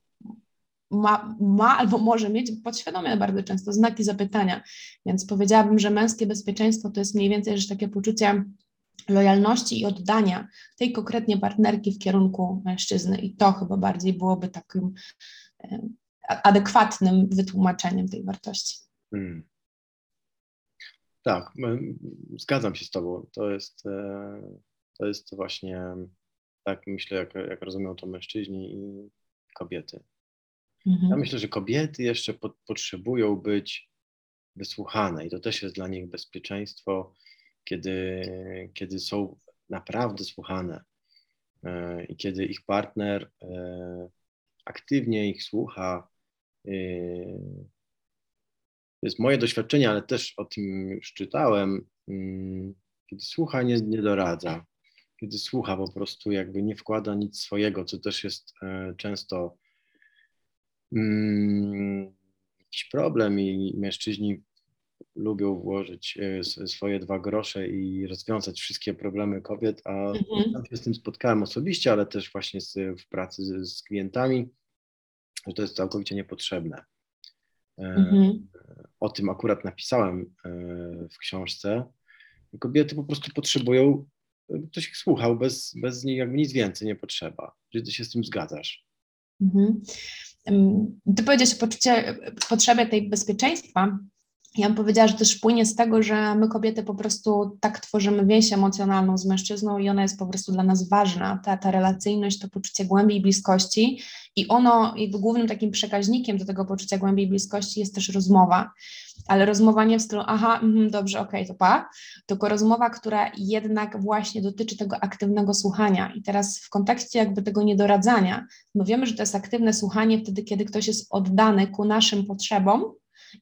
ma, ma albo może mieć podświadomie bardzo często znaki zapytania. Więc powiedziałabym, że męskie bezpieczeństwo to jest mniej więcej że takie poczucie lojalności i oddania tej konkretnie partnerki w kierunku mężczyzny. I to chyba bardziej byłoby takim e, adekwatnym wytłumaczeniem tej wartości. Hmm. Tak, zgadzam się z Tobą. To jest, e, to jest właśnie tak, myślę, jak, jak rozumieją to mężczyźni i kobiety. Mhm. Ja myślę, że kobiety jeszcze po, potrzebują być wysłuchane i to też jest dla nich bezpieczeństwo kiedy, kiedy są naprawdę słuchane e, i kiedy ich partner e, aktywnie ich słucha. E, to jest moje doświadczenie, ale też o tym już czytałem. Mm, kiedy słucha, nie, nie doradza. Kiedy słucha, po prostu jakby nie wkłada nic swojego, co też jest często mm, jakiś problem i mężczyźni lubią włożyć e, swoje dwa grosze i rozwiązać wszystkie problemy kobiet, a mhm. się z tym spotkałem osobiście, ale też właśnie z, w pracy z, z klientami, że to jest całkowicie niepotrzebne. E, mhm. O tym akurat napisałem e, w książce. Kobiety po prostu potrzebują, ktoś ich słuchał, bez, bez nich jakby nic więcej nie potrzeba. Czy ty się z tym zgadzasz? Mhm. Ty powiedziałeś o poczucie, potrzebie tej bezpieczeństwa, ja bym powiedziała, że też płynie z tego, że my kobiety po prostu tak tworzymy więź emocjonalną z mężczyzną i ona jest po prostu dla nas ważna, ta, ta relacyjność, to poczucie głębi bliskości i ono jakby głównym takim przekaźnikiem do tego poczucia głębi bliskości jest też rozmowa, ale rozmowa nie w stylu aha, mm, dobrze, okej, okay, to pa, tylko rozmowa, która jednak właśnie dotyczy tego aktywnego słuchania. I teraz w kontekście jakby tego niedoradzania, my wiemy, że to jest aktywne słuchanie wtedy, kiedy ktoś jest oddany ku naszym potrzebom,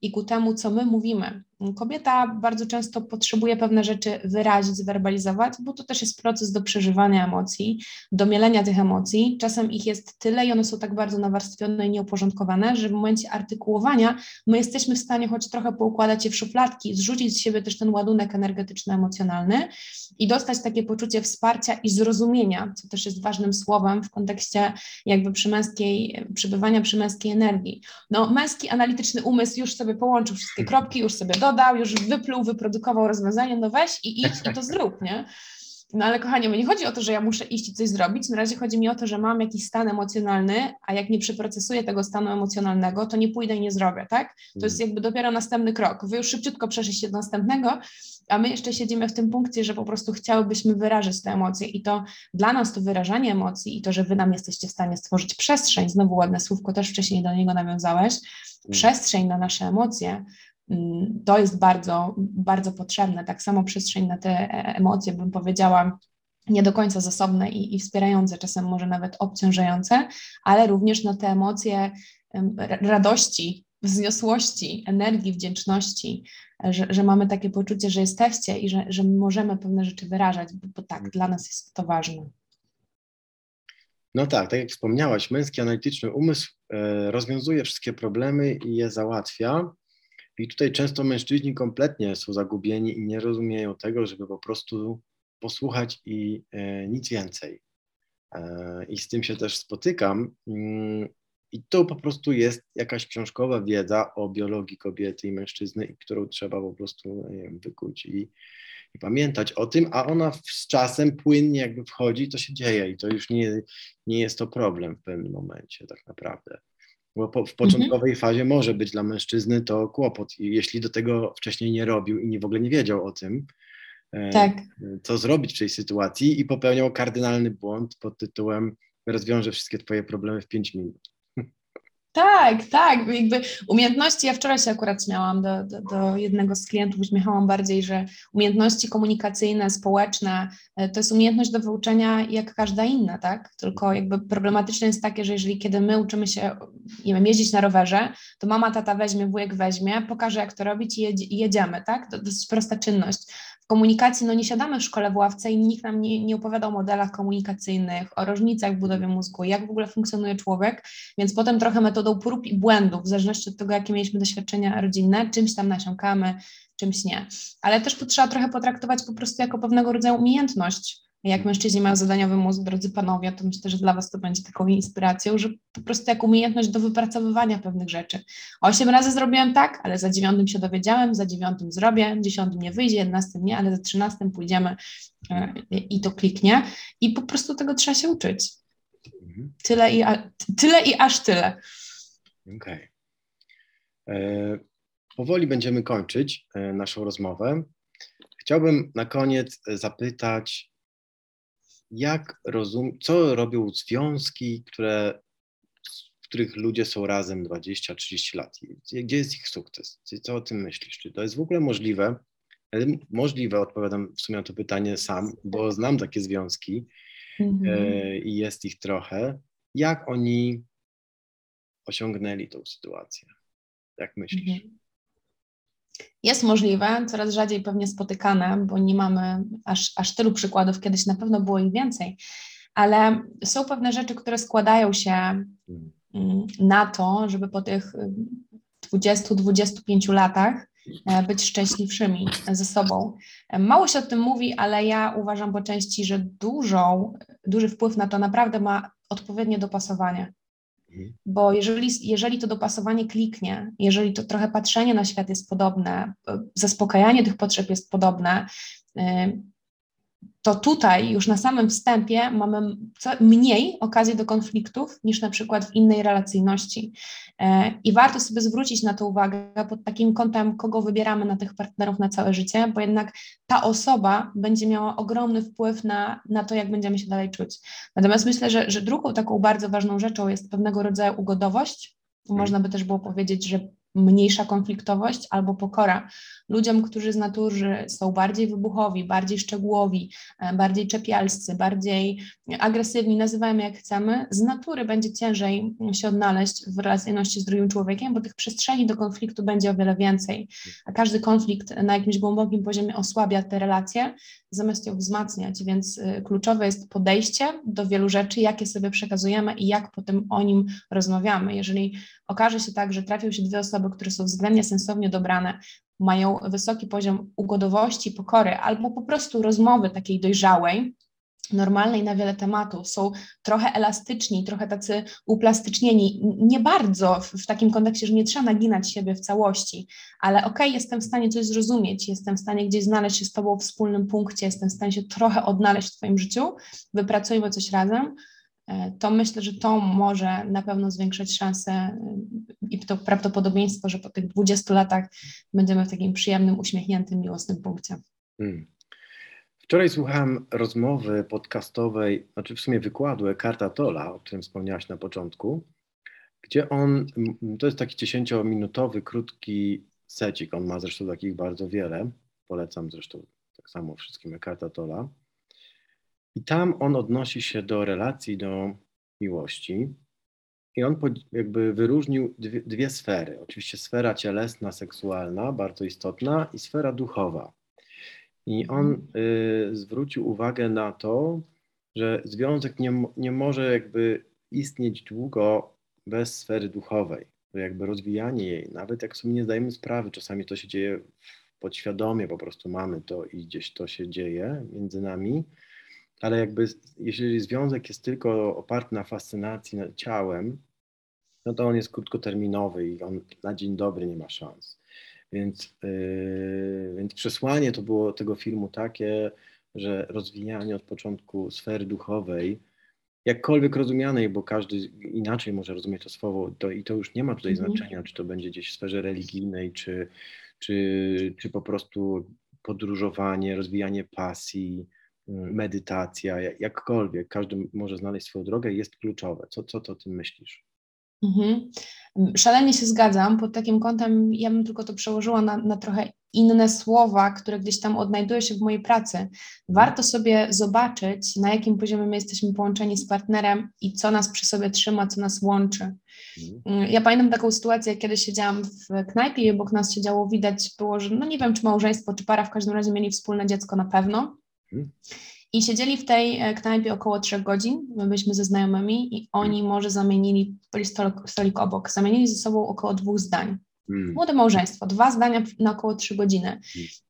i ku temu, co my mówimy. Kobieta bardzo często potrzebuje pewne rzeczy wyrazić, zwerbalizować, bo to też jest proces do przeżywania emocji, do mielenia tych emocji. Czasem ich jest tyle i one są tak bardzo nawarstwione i nieuporządkowane, że w momencie artykułowania my jesteśmy w stanie choć trochę poukładać je w szufladki, zrzucić z siebie też ten ładunek energetyczno-emocjonalny i dostać takie poczucie wsparcia i zrozumienia, co też jest ważnym słowem w kontekście jakby przy męskiej, przebywania przy męskiej energii. No, męski analityczny umysł już sobie połączył wszystkie kropki, już sobie dodał, już wypluł, wyprodukował rozwiązanie, no weź i idź i to zrób, nie? No ale kochanie, nie chodzi o to, że ja muszę iść i coś zrobić, na razie chodzi mi o to, że mam jakiś stan emocjonalny, a jak nie przeprocesuję tego stanu emocjonalnego, to nie pójdę i nie zrobię, tak? To jest mm. jakby dopiero następny krok. Wy już szybciutko przeszliście do następnego, a my jeszcze siedzimy w tym punkcie, że po prostu chciałybyśmy wyrazić te emocje i to dla nas to wyrażanie emocji i to, że wy nam jesteście w stanie stworzyć przestrzeń, znowu ładne słówko, też wcześniej do niego nawiązałeś, mm. przestrzeń na nasze emocje, to jest bardzo, bardzo potrzebne. Tak samo przestrzeń na te emocje, bym powiedziała, nie do końca zasobne i, i wspierające, czasem może nawet obciążające, ale również na te emocje radości, wzniosłości, energii, wdzięczności, że, że mamy takie poczucie, że jesteście i że, że możemy pewne rzeczy wyrażać, bo, bo tak, dla nas jest to ważne. No tak, tak jak wspomniałaś, męski analityczny umysł e, rozwiązuje wszystkie problemy i je załatwia. I tutaj często mężczyźni kompletnie są zagubieni i nie rozumieją tego, żeby po prostu posłuchać i e, nic więcej. E, I z tym się też spotykam. Mm, I to po prostu jest jakaś książkowa wiedza o biologii kobiety i mężczyzny, którą trzeba po prostu wiem, wykuć i, i pamiętać o tym, a ona z czasem płynnie jakby wchodzi, to się dzieje i to już nie, nie jest to problem w pewnym momencie tak naprawdę. Bo po, w początkowej mhm. fazie może być dla mężczyzny to kłopot, jeśli do tego wcześniej nie robił i nie, w ogóle nie wiedział o tym, e, tak. co zrobić w tej sytuacji i popełniał kardynalny błąd pod tytułem rozwiążę wszystkie twoje problemy w 5 minut. Tak, tak. Jakby umiejętności, ja wczoraj się akurat śmiałam do, do, do, jednego z klientów, uśmiechałam bardziej, że umiejętności komunikacyjne, społeczne, e, to jest umiejętność do wyuczenia jak każda inna, tak? Tylko jakby problematyczne jest takie, że jeżeli kiedy my uczymy się, nie wiem, jeździć na rowerze, to mama, tata weźmie, wujek weźmie, pokaże jak to robić i jedziemy, tak? To dosyć prosta czynność komunikacji, no nie siadamy w szkole w ławce i nikt nam nie, nie opowiada o modelach komunikacyjnych, o różnicach w budowie mózgu, jak w ogóle funkcjonuje człowiek, więc potem trochę metodą prób i błędów, w zależności od tego, jakie mieliśmy doświadczenia rodzinne, czymś tam nasiąkamy, czymś nie. Ale też to trzeba trochę potraktować po prostu jako pewnego rodzaju umiejętność, jak mężczyźni mają zadaniowy mózg, drodzy panowie, to myślę, że dla Was to będzie taką inspiracją, że po prostu jak umiejętność do wypracowywania pewnych rzeczy. Osiem razy zrobiłem tak, ale za dziewiątym się dowiedziałem, za dziewiątym zrobię, dziesiątym nie wyjdzie, jedenastym nie, ale za trzynastym pójdziemy e, i to kliknie i po prostu tego trzeba się uczyć. Mhm. Tyle i, a, tyle i aż tyle. Okej. Okay. E, powoli będziemy kończyć e, naszą rozmowę. Chciałbym na koniec zapytać, jak rozum, co robią związki, które, w których ludzie są razem 20-30 lat? Gdzie jest ich sukces? Co o tym myślisz? Czy to jest w ogóle możliwe? Możliwe, odpowiadam w sumie na to pytanie sam, bo znam takie związki mhm. e, i jest ich trochę. Jak oni osiągnęli tą sytuację? Jak myślisz? Mhm. Jest możliwe, coraz rzadziej pewnie spotykane, bo nie mamy aż, aż tylu przykładów, kiedyś na pewno było ich więcej, ale są pewne rzeczy, które składają się mm, na to, żeby po tych 20-25 latach e, być szczęśliwszymi ze sobą. Mało się o tym mówi, ale ja uważam po części, że dużą, duży wpływ na to naprawdę ma odpowiednie dopasowanie. Bo jeżeli, jeżeli to dopasowanie kliknie, jeżeli to trochę patrzenie na świat jest podobne, zaspokajanie tych potrzeb jest podobne, y, to tutaj już na samym wstępie mamy mniej okazji do konfliktów niż na przykład w innej relacyjności. E, I warto sobie zwrócić na to uwagę pod takim kątem, kogo wybieramy na tych partnerów na całe życie, bo jednak ta osoba będzie miała ogromny wpływ na, na to, jak będziemy się dalej czuć. Natomiast myślę, że, że drugą taką bardzo ważną rzeczą jest pewnego rodzaju ugodowość. Można by też było powiedzieć, że mniejsza konfliktowość albo pokora. Ludziom, którzy z natury są bardziej wybuchowi, bardziej szczegółowi, e, bardziej czepialscy, bardziej agresywni, nazywajmy jak chcemy, z natury będzie ciężej się odnaleźć w relacyjności z drugim człowiekiem, bo tych przestrzeni do konfliktu będzie o wiele więcej. A każdy konflikt na jakimś głębokim poziomie osłabia te relacje, zamiast ją wzmacniać, więc y, kluczowe jest podejście do wielu rzeczy, jakie sobie przekazujemy i jak potem o nim rozmawiamy. Jeżeli okaże się tak, że trafią się dwie osoby, które są względnie sensownie dobrane, mają wysoki poziom ugodowości, pokory albo po prostu rozmowy takiej dojrzałej, normalnej na wiele tematów, są trochę elastyczni, trochę tacy uplastycznieni, nie bardzo w, w takim kontekście, że nie trzeba naginać siebie w całości, ale okej, okay, jestem w stanie coś zrozumieć, jestem w stanie gdzieś znaleźć się z Tobą w wspólnym punkcie, jestem w stanie się trochę odnaleźć w Twoim życiu, wypracujmy coś razem, to myślę, że to może na pewno zwiększać szanse e, i to prawdopodobieństwo, że po tych 20 latach będziemy w takim przyjemnym, uśmiechniętym, miłosnym punkcie. Hmm. Wczoraj słuchałem rozmowy podcastowej, znaczy w sumie wykładu Ekarta Tola, o którym wspomniałaś na początku, gdzie on, to jest taki 10-minutowy, krótki secik, on ma zresztą takich bardzo wiele, polecam zresztą tak samo wszystkim Ekarta Tola. I tam on odnosi się do relacji, do miłości. I on jakby wyróżnił dwie, dwie sfery. Oczywiście sfera cielesna, seksualna, bardzo istotna, i sfera duchowa. I on y, zwrócił uwagę na to, że związek nie, nie może jakby istnieć długo bez sfery duchowej. To jakby rozwijanie jej, nawet jak sobie nie zdajemy sprawy, czasami to się dzieje podświadomie, po prostu mamy to i gdzieś to się dzieje między nami, ale jakby jeżeli związek jest tylko oparty na fascynacji nad ciałem, no to on jest krótkoterminowy i on na dzień dobry nie ma szans. Więc, yy, więc przesłanie to było tego filmu takie, że rozwijanie od początku sfery duchowej, jakkolwiek rozumianej, bo każdy inaczej może rozumieć to słowo, to, i to już nie ma tutaj mhm. znaczenia, czy to będzie gdzieś w sferze religijnej, czy, czy, czy po prostu podróżowanie, rozwijanie pasji, medytacja, jakkolwiek, każdy może znaleźć swoją drogę, jest kluczowe. Co, co to o tym myślisz? Mhm. Szalenie się zgadzam. Pod takim kątem ja bym tylko to przełożyła na, na trochę inne słowa, które gdzieś tam odnajdują się w mojej pracy. Warto sobie zobaczyć, na jakim poziomie my jesteśmy połączeni z partnerem i co nas przy sobie trzyma, co nas łączy. Mhm. Ja pamiętam taką sytuację, kiedy siedziałam w knajpie i obok nas siedziało, widać było, że no nie wiem, czy małżeństwo, czy para, w każdym razie mieli wspólne dziecko na pewno. Mhm. I siedzieli w tej e, knajpie około trzech godzin. My byliśmy ze znajomymi i oni może zamienili, stolik obok, zamienili ze sobą około dwóch zdań. Hmm. Młode małżeństwo, dwa zdania na około trzy godziny.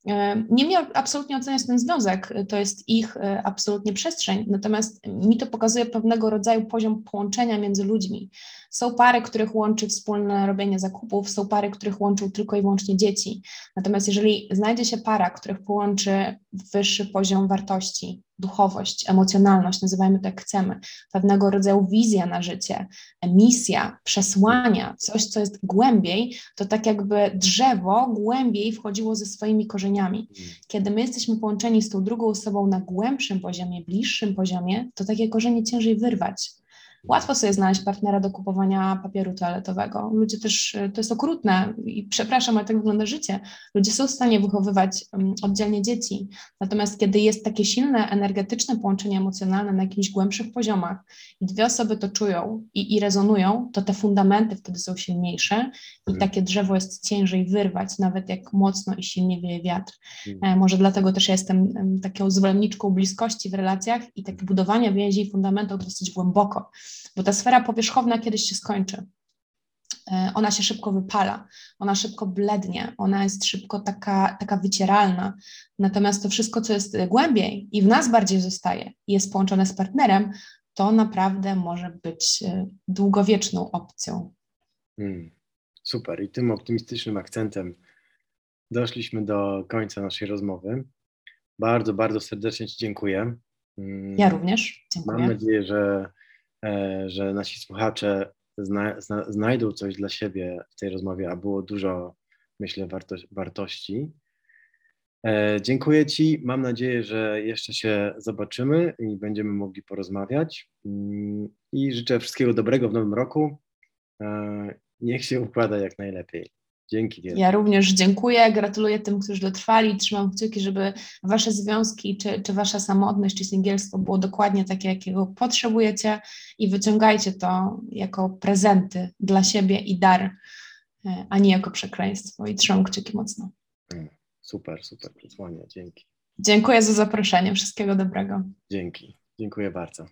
Hmm. E, nie miał absolutnie oceniać ten związek, to jest ich e, absolutnie przestrzeń, natomiast mi to pokazuje pewnego rodzaju poziom połączenia między ludźmi. Są pary, których łączy wspólne robienie zakupów, są pary, których łączą tylko i wyłącznie dzieci. Natomiast jeżeli znajdzie się para, których połączy wyższy poziom wartości, duchowość, emocjonalność, nazywajmy to jak chcemy, pewnego rodzaju wizja na życie, misja, przesłania, coś, co jest głębiej, to tak jakby drzewo głębiej wchodziło ze swoimi korzeniami. Kiedy my jesteśmy połączeni z tą drugą osobą na głębszym poziomie, bliższym poziomie, to takie korzenie ciężej wyrwać. Łatwo sobie znaleźć partnera do kupowania papieru toaletowego. Ludzie też, to jest okrutne i przepraszam, ale tak wygląda życie. Ludzie są w stanie wychowywać mm, oddzielnie dzieci. Natomiast kiedy jest takie silne, energetyczne połączenie emocjonalne na jakichś głębszych poziomach i dwie osoby to czują i, i rezonują, to te fundamenty wtedy są silniejsze i mhm. takie drzewo jest ciężej wyrwać, nawet jak mocno i silnie wieje wiatr. Mhm. E, może dlatego też ja jestem taką zwolenniczką bliskości w relacjach i tak budowania więzi i fundamentów dosyć głęboko bo ta sfera powierzchowna kiedyś się skończy. E, ona się szybko wypala, ona szybko blednie, ona jest szybko taka, taka wycieralna. Natomiast to wszystko, co jest głębiej i w nas bardziej zostaje i jest połączone z partnerem, to naprawdę może być e, długowieczną opcją. Hmm, super. I tym optymistycznym akcentem doszliśmy do końca naszej rozmowy. Bardzo, bardzo serdecznie Ci dziękuję. Hmm, ja również. Dziękuję. Mam nadzieję, że E, że nasi słuchacze zna, zna, znajdą coś dla siebie w tej rozmowie, a było dużo, myślę, warto, wartości. E, dziękuję Ci. Mam nadzieję, że jeszcze się zobaczymy i będziemy mogli porozmawiać. Mm, I życzę wszystkiego dobrego w nowym roku. E, niech się układa jak najlepiej. Dzięki wielkie. Ja również dziękuję, gratuluję tym, którzy dotrwali. Trzymam kciuki, żeby wasze związki, czy, czy wasza samotność, czy singielstwo było dokładnie takie, jakiego potrzebujecie i wyciągajcie to jako prezenty dla siebie i dar, e, a nie jako przekleństwo. I trzymam kciuki mocno. Mm, super, super przesłanie. Dzięki. Dziękuję za zaproszenie. Wszystkiego dobrego. Dzięki. Dziękuję bardzo.